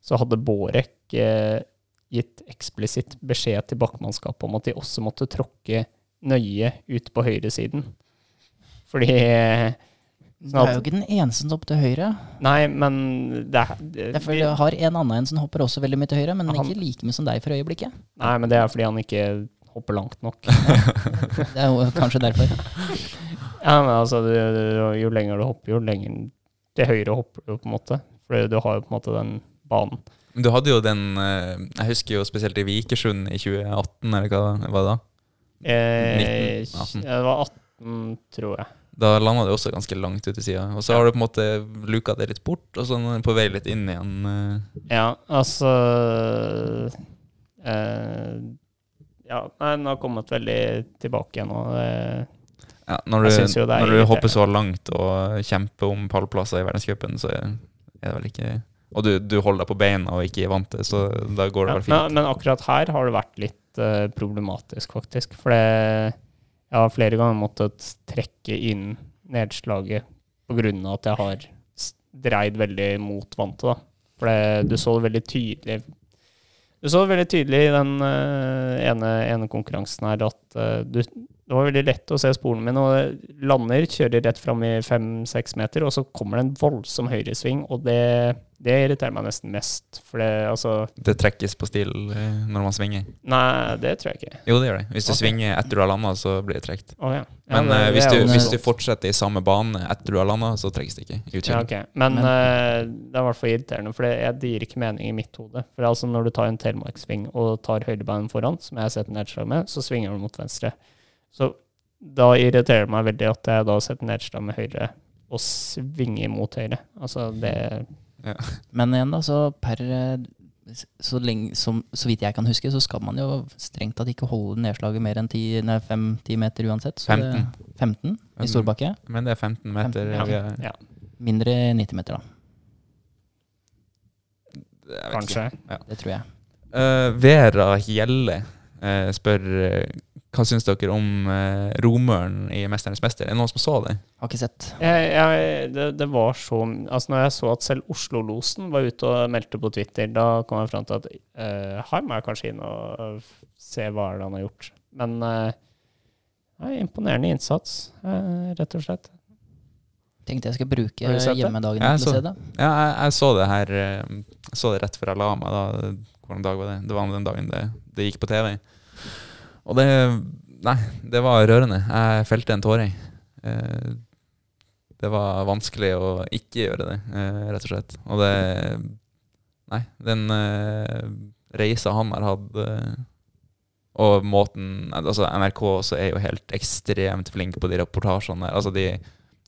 så hadde Borek eh, gitt eksplisitt beskjed til bakkemannskapet om at de også måtte tråkke nøye ut på høyresiden. Fordi Du er jo ikke den eneste som hopper til høyre. Nei, men det er det, Jeg føler jeg har en annen en som hopper også veldig mye til høyre, men Han- ikke like mye som deg for øyeblikket. Nei, men det er fordi han ikke hopper langt nok. Det er jo kanskje derfor. Ja, men altså, du, du- jo lenger du hopper, jo lenger til høyre hopper du, på en måte. Fordi du har jo på en måte den banen. Men du hadde jo den eh, Jeg husker jo spesielt i Vikersund i 2018, eller hva var det da? Eh, 19, 18. Det var 18, tror jeg. Da landa det også ganske langt ut til sida. Og så har du på en måte luka det litt bort, og så er du på vei litt inn igjen. eh. Ja, altså eh, Ja, nei, den har kommet veldig tilbake nå. Eh, Ja, når du, det når du hopper så langt og kjemper om pallplasser i verdenscupen, så er det vel ikke Og du, du holder deg på beina og ikke vant til, så da går det ja, vel fint. men, men akkurat her har det vært litt uh, problematisk, faktisk. For det, jeg har flere ganger måttet trekke inn nedslaget av at jeg har dreid veldig mot vantet. da. For det, du så det veldig tydelig Du så det veldig tydelig i den uh, ene, ene konkurransen her at uh, du, det var veldig lett å se sporene mine. og Lander, kjører rett fram i fem-seks meter, og så kommer det en voldsom høyresving. Og det, det irriterer meg nesten mest. For det, altså Det trekkes på stil eh, når man svinger. Nei, det tror jeg ikke. Jo, det gjør det. Hvis du okay. svinger etter du har landa, så blir det trukket. Å, ja. Ja, Men det- eh, hvis, du, hvis du fortsetter i samme bane etter du har landa, så trekkes det ikke. ja, okay. ok. Men, Men- Uh, det er i hvert fall irriterende, for det, det gir ikke mening i mitt hode. For altså når du tar en telemarksving og tar høyrebeinen foran, som jeg har sett nedslag med, så svinger du mot venstre. Så da irriterer det meg veldig at jeg da setter nedslag med høyre og svinger mot høyre. Altså det Men igjen, da, så per eh, så, lenge, som, så vidt jeg kan huske, så skal man jo strengt tatt ikke holde nedslaget mer enn 5-10 meter uansett. Så det- 15 i Storbakke. Men det er 15 meter. Ja. er- ja, Mindre 90 meter, da. kanskje. Ja. Det tror jeg. Uh, Vera Hjelle uh, spør eh, hva syns dere om eh, romøren i 'Mesternes mester'? Er det noen som så det? Har ikke sett. Jeg, jeg, det, det var så Altså Når jeg så at selv Oslo-losen var ute og meldte på Twitter, da kom jeg fram til at eh, her må jeg kanskje inn og se hva er det han har gjort. Men eh, imponerende innsats, eh, rett og slett. Tenkte jeg skulle bruke hjemmedagen til å se det. Ja, jeg, jeg så det her eh, Jeg så det rett før jeg la meg. da Hvordan dag var det? Det var den dagen det, det gikk på TV. Og det Nei, det var rørende. Jeg felte en tåre. Eh, det var vanskelig å ikke gjøre det, eh, rett og slett. Og det Nei, den eh, reisa han har hatt eh, og måten altså NRK også er jo helt ekstremt flink på de reportasjene der. Altså de,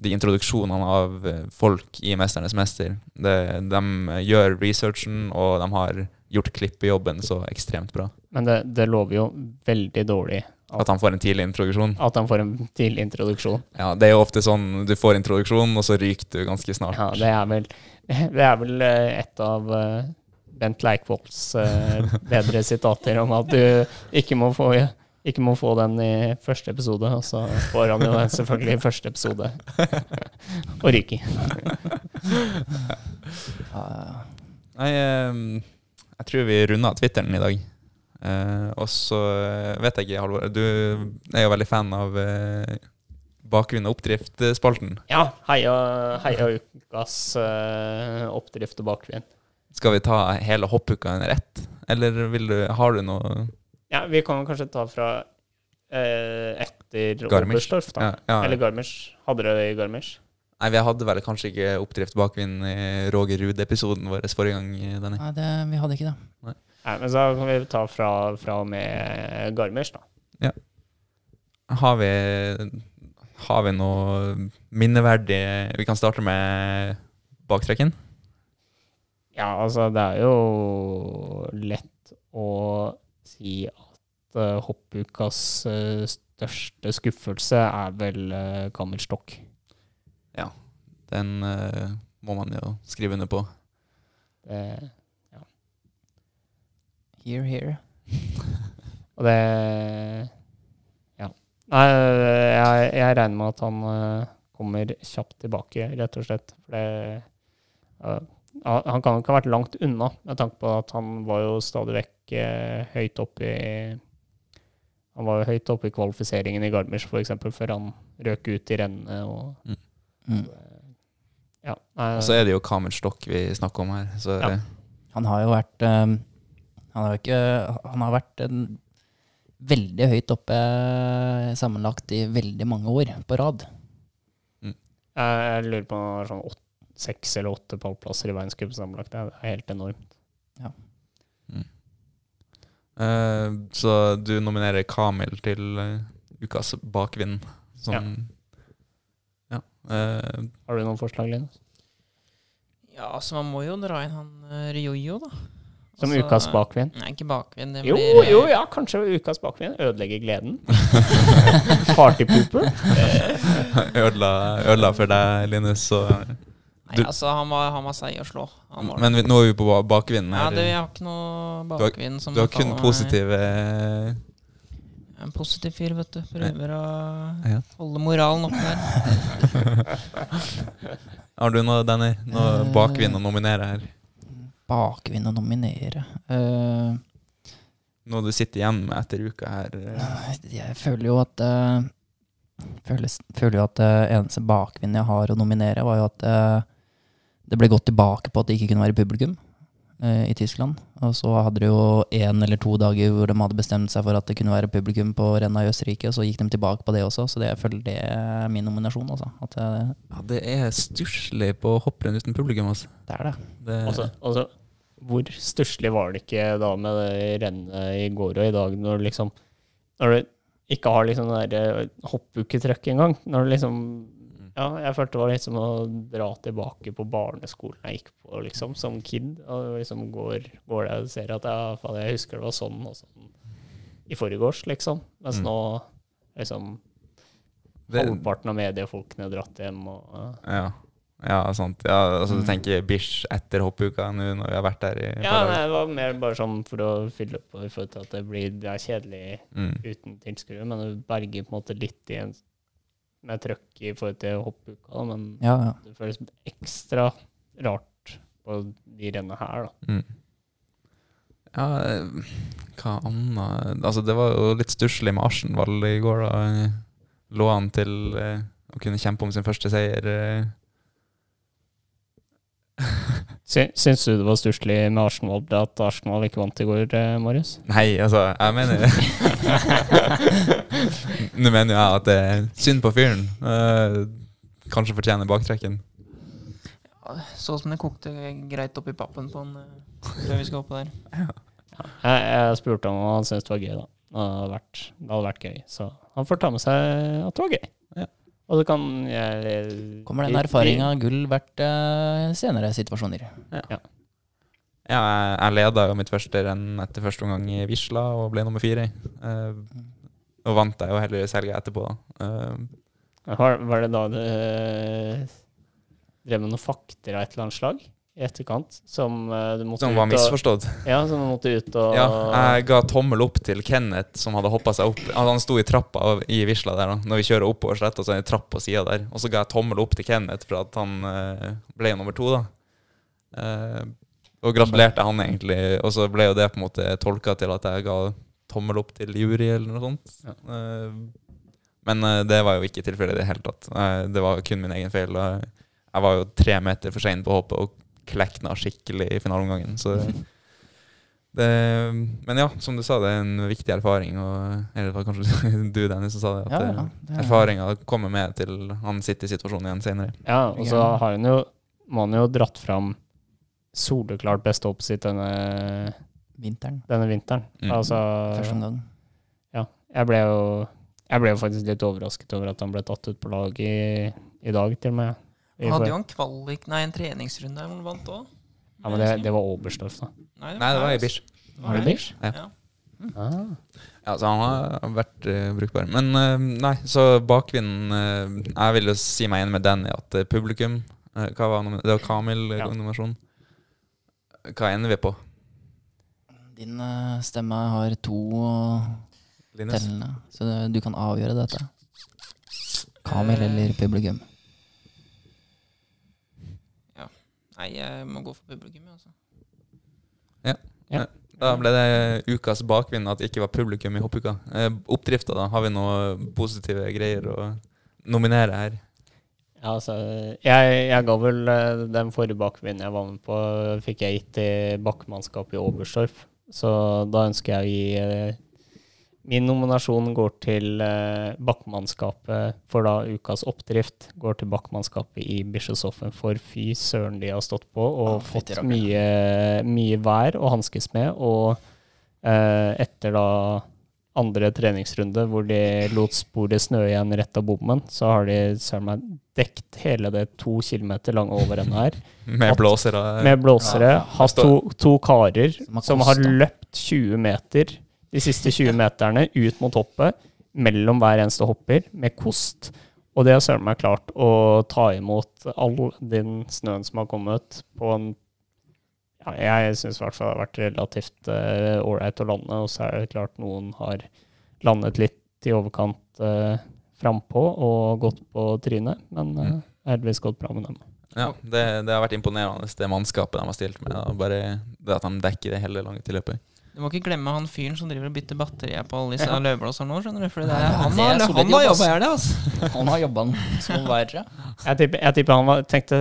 de introduksjonene av eh, folk i 'Mesternes mester'. Det, de gjør researchen, og de har gjort klipp i jobben så ekstremt bra. Men det, det lover jo veldig dårlig At han får en tidlig introduksjon. at han får en tidlig introduksjon. Ja, Det er jo ofte sånn du får introduksjon, og så ryker du ganske snart. Ja, det er vel, det er vel eh, et av eh, Bent Leikvolls eh, bedre sitater om at du ikke må få ikke må få den i første episode, og så får han jo den selvfølgelig i første episode. og ryker. Nei, eh, jeg tror vi runda Twitteren i dag. Eh, og så eh, vet jeg ikke, Halvor, du er jo veldig fan av eh, Bakgrunn og oppdrift-spalten. Ja, heia, heia ukas eh, oppdrift og bakgrunn. Skal vi ta hele hoppuka under ett, eller du, har du noe Ja, vi kan kanskje ta fra eh, etter Garmisch. Oberstdorf, da. Ja, ja. Eller Garmisch. Hadde dere det i Garmisch? Nei, vi hadde vel kanskje ikke oppdrift bakvind i Roger Ruud-episoden vår forrige gang, Denny. Nei, det, vi hadde ikke det. Nei, men så kan vi ta fra, fra og med Garmisch, da. Har vi Har vi noe minneverdig Vi kan starte med baktrekken. Ja, altså, det er jo lett å si at uh, hoppukas uh, største skuffelse er vel uh, Kammerstokk. Den uh, må man jo skrive under på. Det, Here, here. og det Ja. Nei, jeg, jeg regner med at han uh, kommer kjapt tilbake, rett og slett. For det uh, han kan jo ikke ha vært langt unna, med tanke på at han var jo stadig vekk eh, høyt oppe i Han var jo høyt oppe i kvalifiseringen i Garmisch, f.eks., før han røk ut i rennet og Mm. Ja. Nei, Og så er det jo Kamel Stokk vi snakker om her. Så Ja. Han har jo vært um, Han har ikke Han har vært en veldig høyt oppe eh, sammenlagt i veldig mange år på rad. jeg, jeg lurer på om han har sånn åtte, seks eller åtte pallplasser i verdenscup sammenlagt. Det er helt enormt. Ja. Eh, så du nominerer Kamil til uh, ukas bakvind. Som Ja. Eh, Har du noen forslag, Linus? Ja, altså man må jo dra inn han uh, Ryoyo, da. Som Altså, ukas bakvind? Nei, ikke bakvind. Jo, blir, jo, ja, kanskje ukas bakvind. Ødelegge gleden. Partypooper. ødela, ødela for deg, Linus. Så. Nei, altså, han var, han var seig å slå. Han var. Men vi, nå er vi på bakvinden her. Ja, det, jeg har ikke noe Du har- bakvind som du har kun positive En positiv fyr, vet du. Prøver å Ja. holde moralen oppe der. Har du noe, Danny? Noe Eh. bakvind å nominere her? Bakvind å nominere. uh, Noe du sitter igjen med etter uka her? eh? jeg føler jo at uh, føler, føler jo at det eneste bakvinnet jeg har å nominere, var jo at det ble gått tilbake på at det ikke kunne være publikum i Tyskland. Og så hadde de jo én eller to dager hvor de hadde bestemt seg for at det kunne være publikum på renna i Østerrike, og så gikk de tilbake på det også. Så det, jeg føler det er min nominasjon, altså. At det, Ja, det er stusslig på hopprenn uten publikum, altså. det er det. Det, Altså, altså, hvor stusslig var det ikke da med det rennet i går og i dag, når du liksom Når du ikke har liksom den der hoppuketrøkk engang? Når du liksom Ja, jeg følte det var litt som å dra tilbake på barneskolen jeg gikk på liksom, som kid. Og liksom går, går der og ser at ja, faen, jeg husker det var sånn og sånn i forgårs, liksom. Mens Mm. nå liksom det, halvparten av mediefolkene dratt hjem og ja. ja, sant. Ja, altså, Mm. Du tenker Bish etter hoppuka nå når vi har vært der i Ja, nei, det var mer bare sånn for å fylle på i forhold til at det blir det er kjedelig Mm. uten tilskuere, men du berger på en måte litt i en, med trøkk i forhold til hoppuka, men Ja, ja. det føles ekstra rart på de rennene her, da. Mm. Ja, hva annet Altså, det var jo litt stusslig med Arsenvall i går, da. Lå han til eh, å kunne kjempe om sin første seier. eh. Sy- Syns du det var stusslig med Arsenal at Arsenal ikke vant i går, eh, Marius? Nei, altså, jeg mener Nå mener jeg at det er synd på fyren. Eh, kanskje fortjener baktrekken. Så som det kokte greit opp i pappen på han eh, før vi skal hoppe der. Jeg, jeg spurte om han syntes det var gøy, da. Det hadde, vært, det hadde vært gøy, så han får ta med seg at det var gøy. Ja. Og så kan jeg Kommer den erfaringa gull verdt eh, senere situasjoner? Ja, jeg, jeg leda jo mitt første renn etter første omgang i Visla og ble nummer fire. Eh, og vant jeg jo heldigvis helga etterpå, da. Eh, Var, det da du drev med noen fakter av et eller annet slag i etterkant? Som du måtte som var ut og, misforstått. Ja, som du måtte ut og Ja, jeg ga tommel opp til Kenneth, som hadde hoppa seg opp. Altså, han sto i trappa av- i Visla der, da. Når vi kjører oppover sletta, så er det en trapp på sida der. Og så ga jeg tommel opp til Kenneth for at han eh, ble nummer to, da. Eh, og gratulerte han egentlig, og så ble jo det på en måte tolka til at jeg ga tommel opp til jury, eller noe sånt. Ja. Men det var jo ikke tilfellet i det hele tatt. Det var kun min egen feil. Jeg var jo tre meter for sein på hoppet og klekna skikkelig i finaleomgangen, så det, men ja, som du sa, det er en viktig erfaring. Og, eller det var kanskje du, Dennis, som sa det. At Ja, ja, det er- erfaringa kommer med til han sitter i situasjonen igjen senere. Ja, og så har han jo, må han jo dratt fram soleklart beste hoppet sitt denne, Vinteren. denne vinteren. Mm. Altså, Første omgang. ja, jeg ble jo jeg ble jo faktisk litt overrasket over at han ble tatt ut på lag i, i dag, til og med. I Han hadde jo en kvalik, nei, en treningsrunde hvor han vant òg. ja, men det, det var Oberstdorf, da. Nei, det var i Bish. Var det Bish? Ja. Ja. Ah. Ja, så han har vært uh, brukbar. Men uh, nei, så bakvinden uh, Jeg vil jo si meg enig med Danny at eh, publikum eh, Hva var Det var Kamil-nominasjonen. Ja. Hva ender vi på? Din eh, stemme har to tellende, så du kan avgjøre dette. Kamil eller publikum. Nei, jeg må gå for publikum, altså. Ja. ja. Da ble det ukas bakvind at det ikke var publikum i hoppuka. Eh, oppdrifta, da? Har vi noen positive greier å nominere her? Ja, altså, jeg, jeg ga vel eh, den forrige bakvinden jeg var med på, fikk jeg gitt til bakkmannskapet i Oberstdorf. Så da ønsker jeg å gi eh, Min nominasjon går til eh, bakkmannskapet for da ukas oppdrift. Går til bakkmannskapet i Bischofshofen, for fy søren de har stått på og ah, fått mye, mye vær å hanskes med. Og eh, etter da andre treningsrunde, hvor de lot sporet snø igjen rett av bommen, så har de søren meg dekt hele det to kilometer lange overrennet her Med blåsere. med blåsere. Ja. Hatt to, to karer Som har som har løpt 20 meter de siste 20 meterne ut mot hoppet, mellom hver eneste hopper, med kost. Og det har søren meg klart å ta imot all den snøen som har kommet, på en ja, Jeg syns i hvert fall det har vært relativt ålreit å lande, og så er det klart noen har landet litt i overkant uh, frampå og gått på trynet, men uh, heldigvis gått bra med dem. Ja, det, det har vært imponerende, det mannskapet de har stilt med. Da. Bare det at de dekker det hele lange tilløpet. Du må ikke glemme han fyren som driver og bytter batterier på alle disse Ja. løvblåserne nå, skjønner du. For det er, han, det er har, han har jobba her, det, altså. Han har jobba som verre. Jeg tipper, jeg tipper han var, tenkte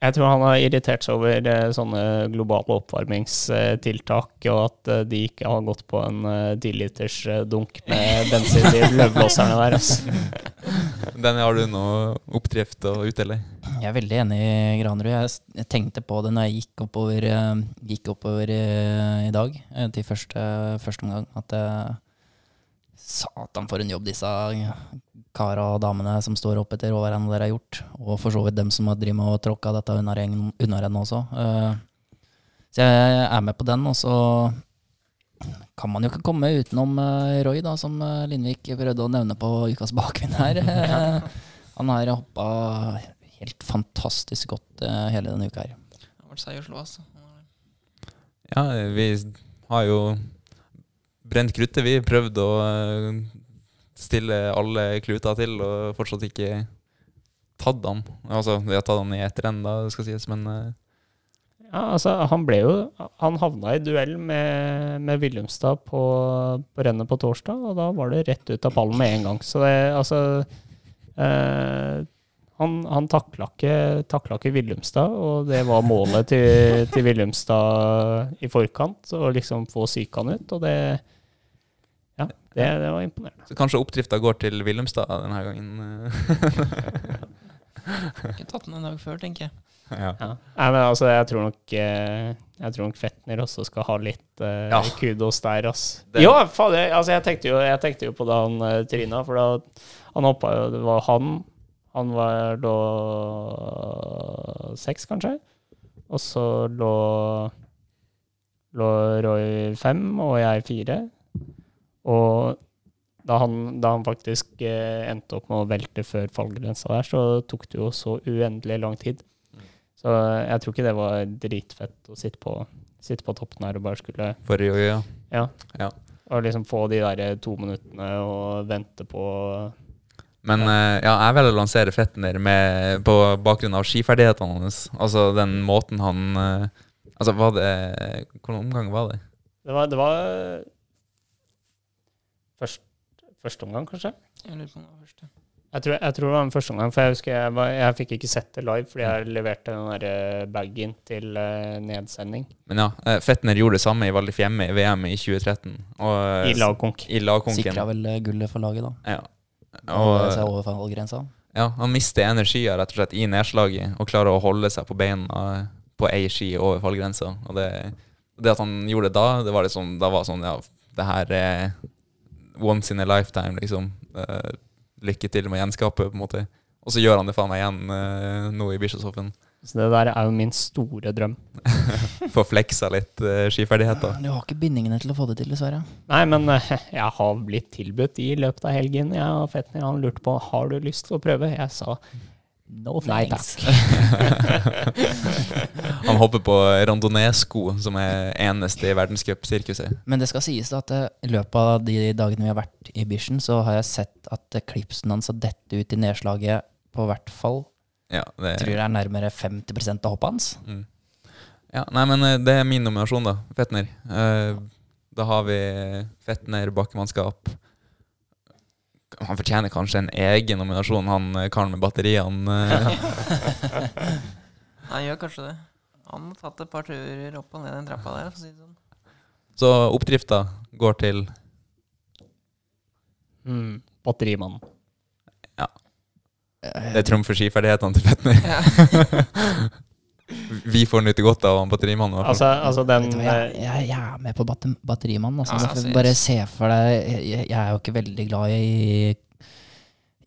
Jeg tror han har irritert seg over eh, sånne globale oppvarmingstiltak, og at eh, de ikke har gått på en tiliters 10-liters eh, dunk med bensin i løvblåserne der. Altså. Den har du nå oppdrift og utdeler? Jeg er veldig enig i Granerud. Jeg, tenkte på det når jeg gikk oppover, gikk oppover i dag, til første, første omgang, at Satan, for en jobb disse kara og damene som står opp etter overrennet dere har gjort. Og for så vidt dem som har drevet med å tråkka dette unnarennet unnarennet også. Eh, Så jeg er med på den, og så kan man jo ikke komme utenom eh, Roy, da, som eh, Lindvik prøvde å nevne på ukas bakvinn her. Han har hoppa helt fantastisk godt hele denne uka her. Det har vært seig å slå, altså. Ja, vi har jo brent kruttet. Vi prøvde å stille alle kluter til, og fortsatt ikke tatt han. Altså, de har tatt han i ett renn, da, skal sies, men eh, Ja, altså, han ble jo Han havna i duell med, med Willumstad på, på rennet på torsdag, og da var det rett ut av pallen med en gang. Så det, altså eh, Han, han takla ikke, takla ikke Willumstad, og det var målet til, til Willumstad i forkant, å liksom få psyka han ut, og det det, det var imponerende. så kanskje oppdrifta går til Willumstad denne gangen. Kunne tatt den en dag før, tenker jeg. ja. Ja. Nei, men altså, jeg tror nok eh, Jeg tror nok Fetner også skal ha litt uh, Ja. kudos der, ass. Det- Jo, fader, altså, jeg tenkte jo, jeg tenkte jo på da han uh, tryna, for da han hoppa jo Det var han. Han var da seks, kanskje. Og så lå lå Roy fem, og jeg fire. Og da han, da han faktisk eh, endte opp med å velte før fallgrensa der, så tok det jo så uendelig lang tid. Så jeg tror ikke det var dritfett å sitte på, sitte på toppen her og bare skulle For jo, ja. Ja. Ja. Og liksom få de der to minuttene og vente på Men eh, ja, jeg velger å lansere Fetner med, på bakgrunn av skiferdighetene hans. Altså den måten han eh, Altså, var det Hvilken omgang var det? Det var, det var først, første omgang, kanskje? Jeg lurer på om det var første. Jeg tror, jeg tror det var den første omgang, for jeg husker jeg, var, jeg fikk ikke sett det live fordi jeg leverte den der eh, bagen til uh, nedsending Men ja, eh, Fetner gjorde det samme i Val di i VM i 2013. Og, i lagkonk. I lagkonken. Sikra vel gullet for laget, da. Ja. Og, Og, over fallgrensa. ja, han mister energien rett og slett i nedslaget og klarer å holde seg på beina på ei ski over fallgrensa. Og det, det at han gjorde det da, det var liksom, da var sånn Ja, det her er once in a lifetime, liksom. Uh, lykke til med å gjenskape, på en måte. Og så gjør han det faen meg igjen uh, nå i Bischofshofen. Så det der er jo min store drøm. Få fleksa litt uh, skiferdigheter. Du har ikke bindingene til å få det til, dessverre. Nei, men uh, jeg har blitt tilbudt i løpet av helgen. Jeg og Fetner han lurte på har du lyst til å prøve. Jeg sa No Nei, takk. Han hopper på randonee-sko, som er eneste i verdenscupsirkuset. Men det skal sies da at eh, i løpet av de dagene vi har vært i Bishen, så har jeg sett at eh, klipsen hans har dette ut i nedslaget på hvert fall Ja, det, tror det er nærmere 50% av hoppet hans. Mm. Ja, nei, men eh, det er min nominasjon, da. Fetner. Uh, da har vi Fetner, bakkemannskap. Han fortjener kanskje en egen nominasjon, han eh, karen med batteriene. han gjør kanskje det. Han har tatt et par turer opp og ned den trappa der, for å si sånn. Så oppdrifta går til mm, Batterimannen. Det trumfer skiferdighetene til Fetner. vi får nyte godt av han batterimannen. Altså, altså den du jeg, eh, jeg, jeg er med på batter, batterimannen. Altså. Ja, Altså, bare se for deg jeg, jeg er jo ikke veldig glad i,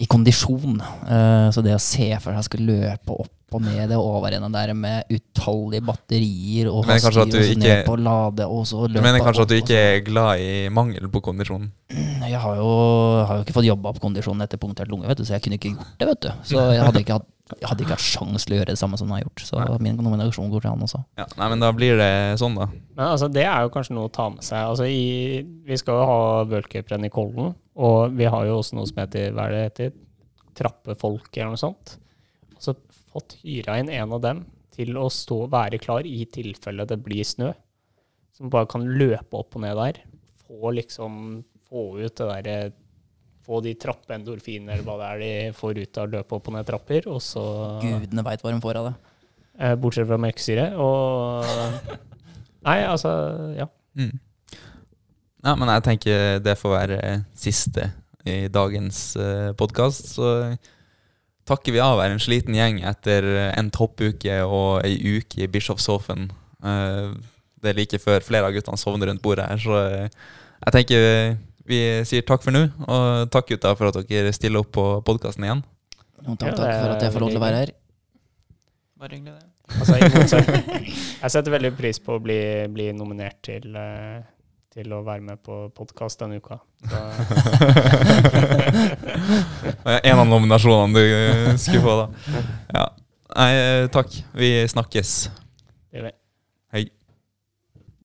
i kondisjon. Uh, så det å se for seg skulle løpe opp og ned det overrennet der med utallige batterier og Du kanskje at du og så ikke- ned på lade og så Du mener kanskje at du ikke er glad i mangel på kondisjon? Jeg har jo, har jo ikke fått jobba opp kondisjonen etter punktert lunge, vet du, så jeg kunne ikke gjort det. vet du Så jeg hadde ikke hatt, jeg hadde ikke hatt sjans til å gjøre det samme som han har gjort. Så Nei. min nominasjon går til han også. Ja, nei, men da blir det sånn, da. Men altså, det er jo kanskje noe å ta med seg. Altså, i, vi skal jo ha worldcuprenn i Kollen, og vi har jo også noe som heter, hva er det heter, trappefolk eller noe sånt. Så fått hyra inn en av dem til å stå være klar i tilfelle det blir snø. Som bare kan løpe opp og ned der. Få liksom, få ut det derre Få de trappeendorfinene eller hva det er de får ut av å løpe opp og ned trapper, og så Gudene veit hva de får av det. eh, Bortsett fra melkesyre. Og Nei, altså, ja. Mm. Ja, men jeg tenker det får være siste i dagens uh, podkast. Så takker vi av her en sliten gjeng etter en toppuke og ei uke i Bischofshofen. Eh, det er like før flere av guttene sovner rundt bordet her, så eh, jeg tenker vi sier takk for nå. Og takk, gutta, for at dere stiller opp på podkasten igjen. Og takk, takk for at jeg får lov til å være her. Bare hyggelig, det. Altså, jeg setter veldig pris på å bli, bli nominert til, eh, til å være med på podkast denne uka. En av nominasjonene du skulle få, da. Ja. Nei, eh, takk. Vi snakkes.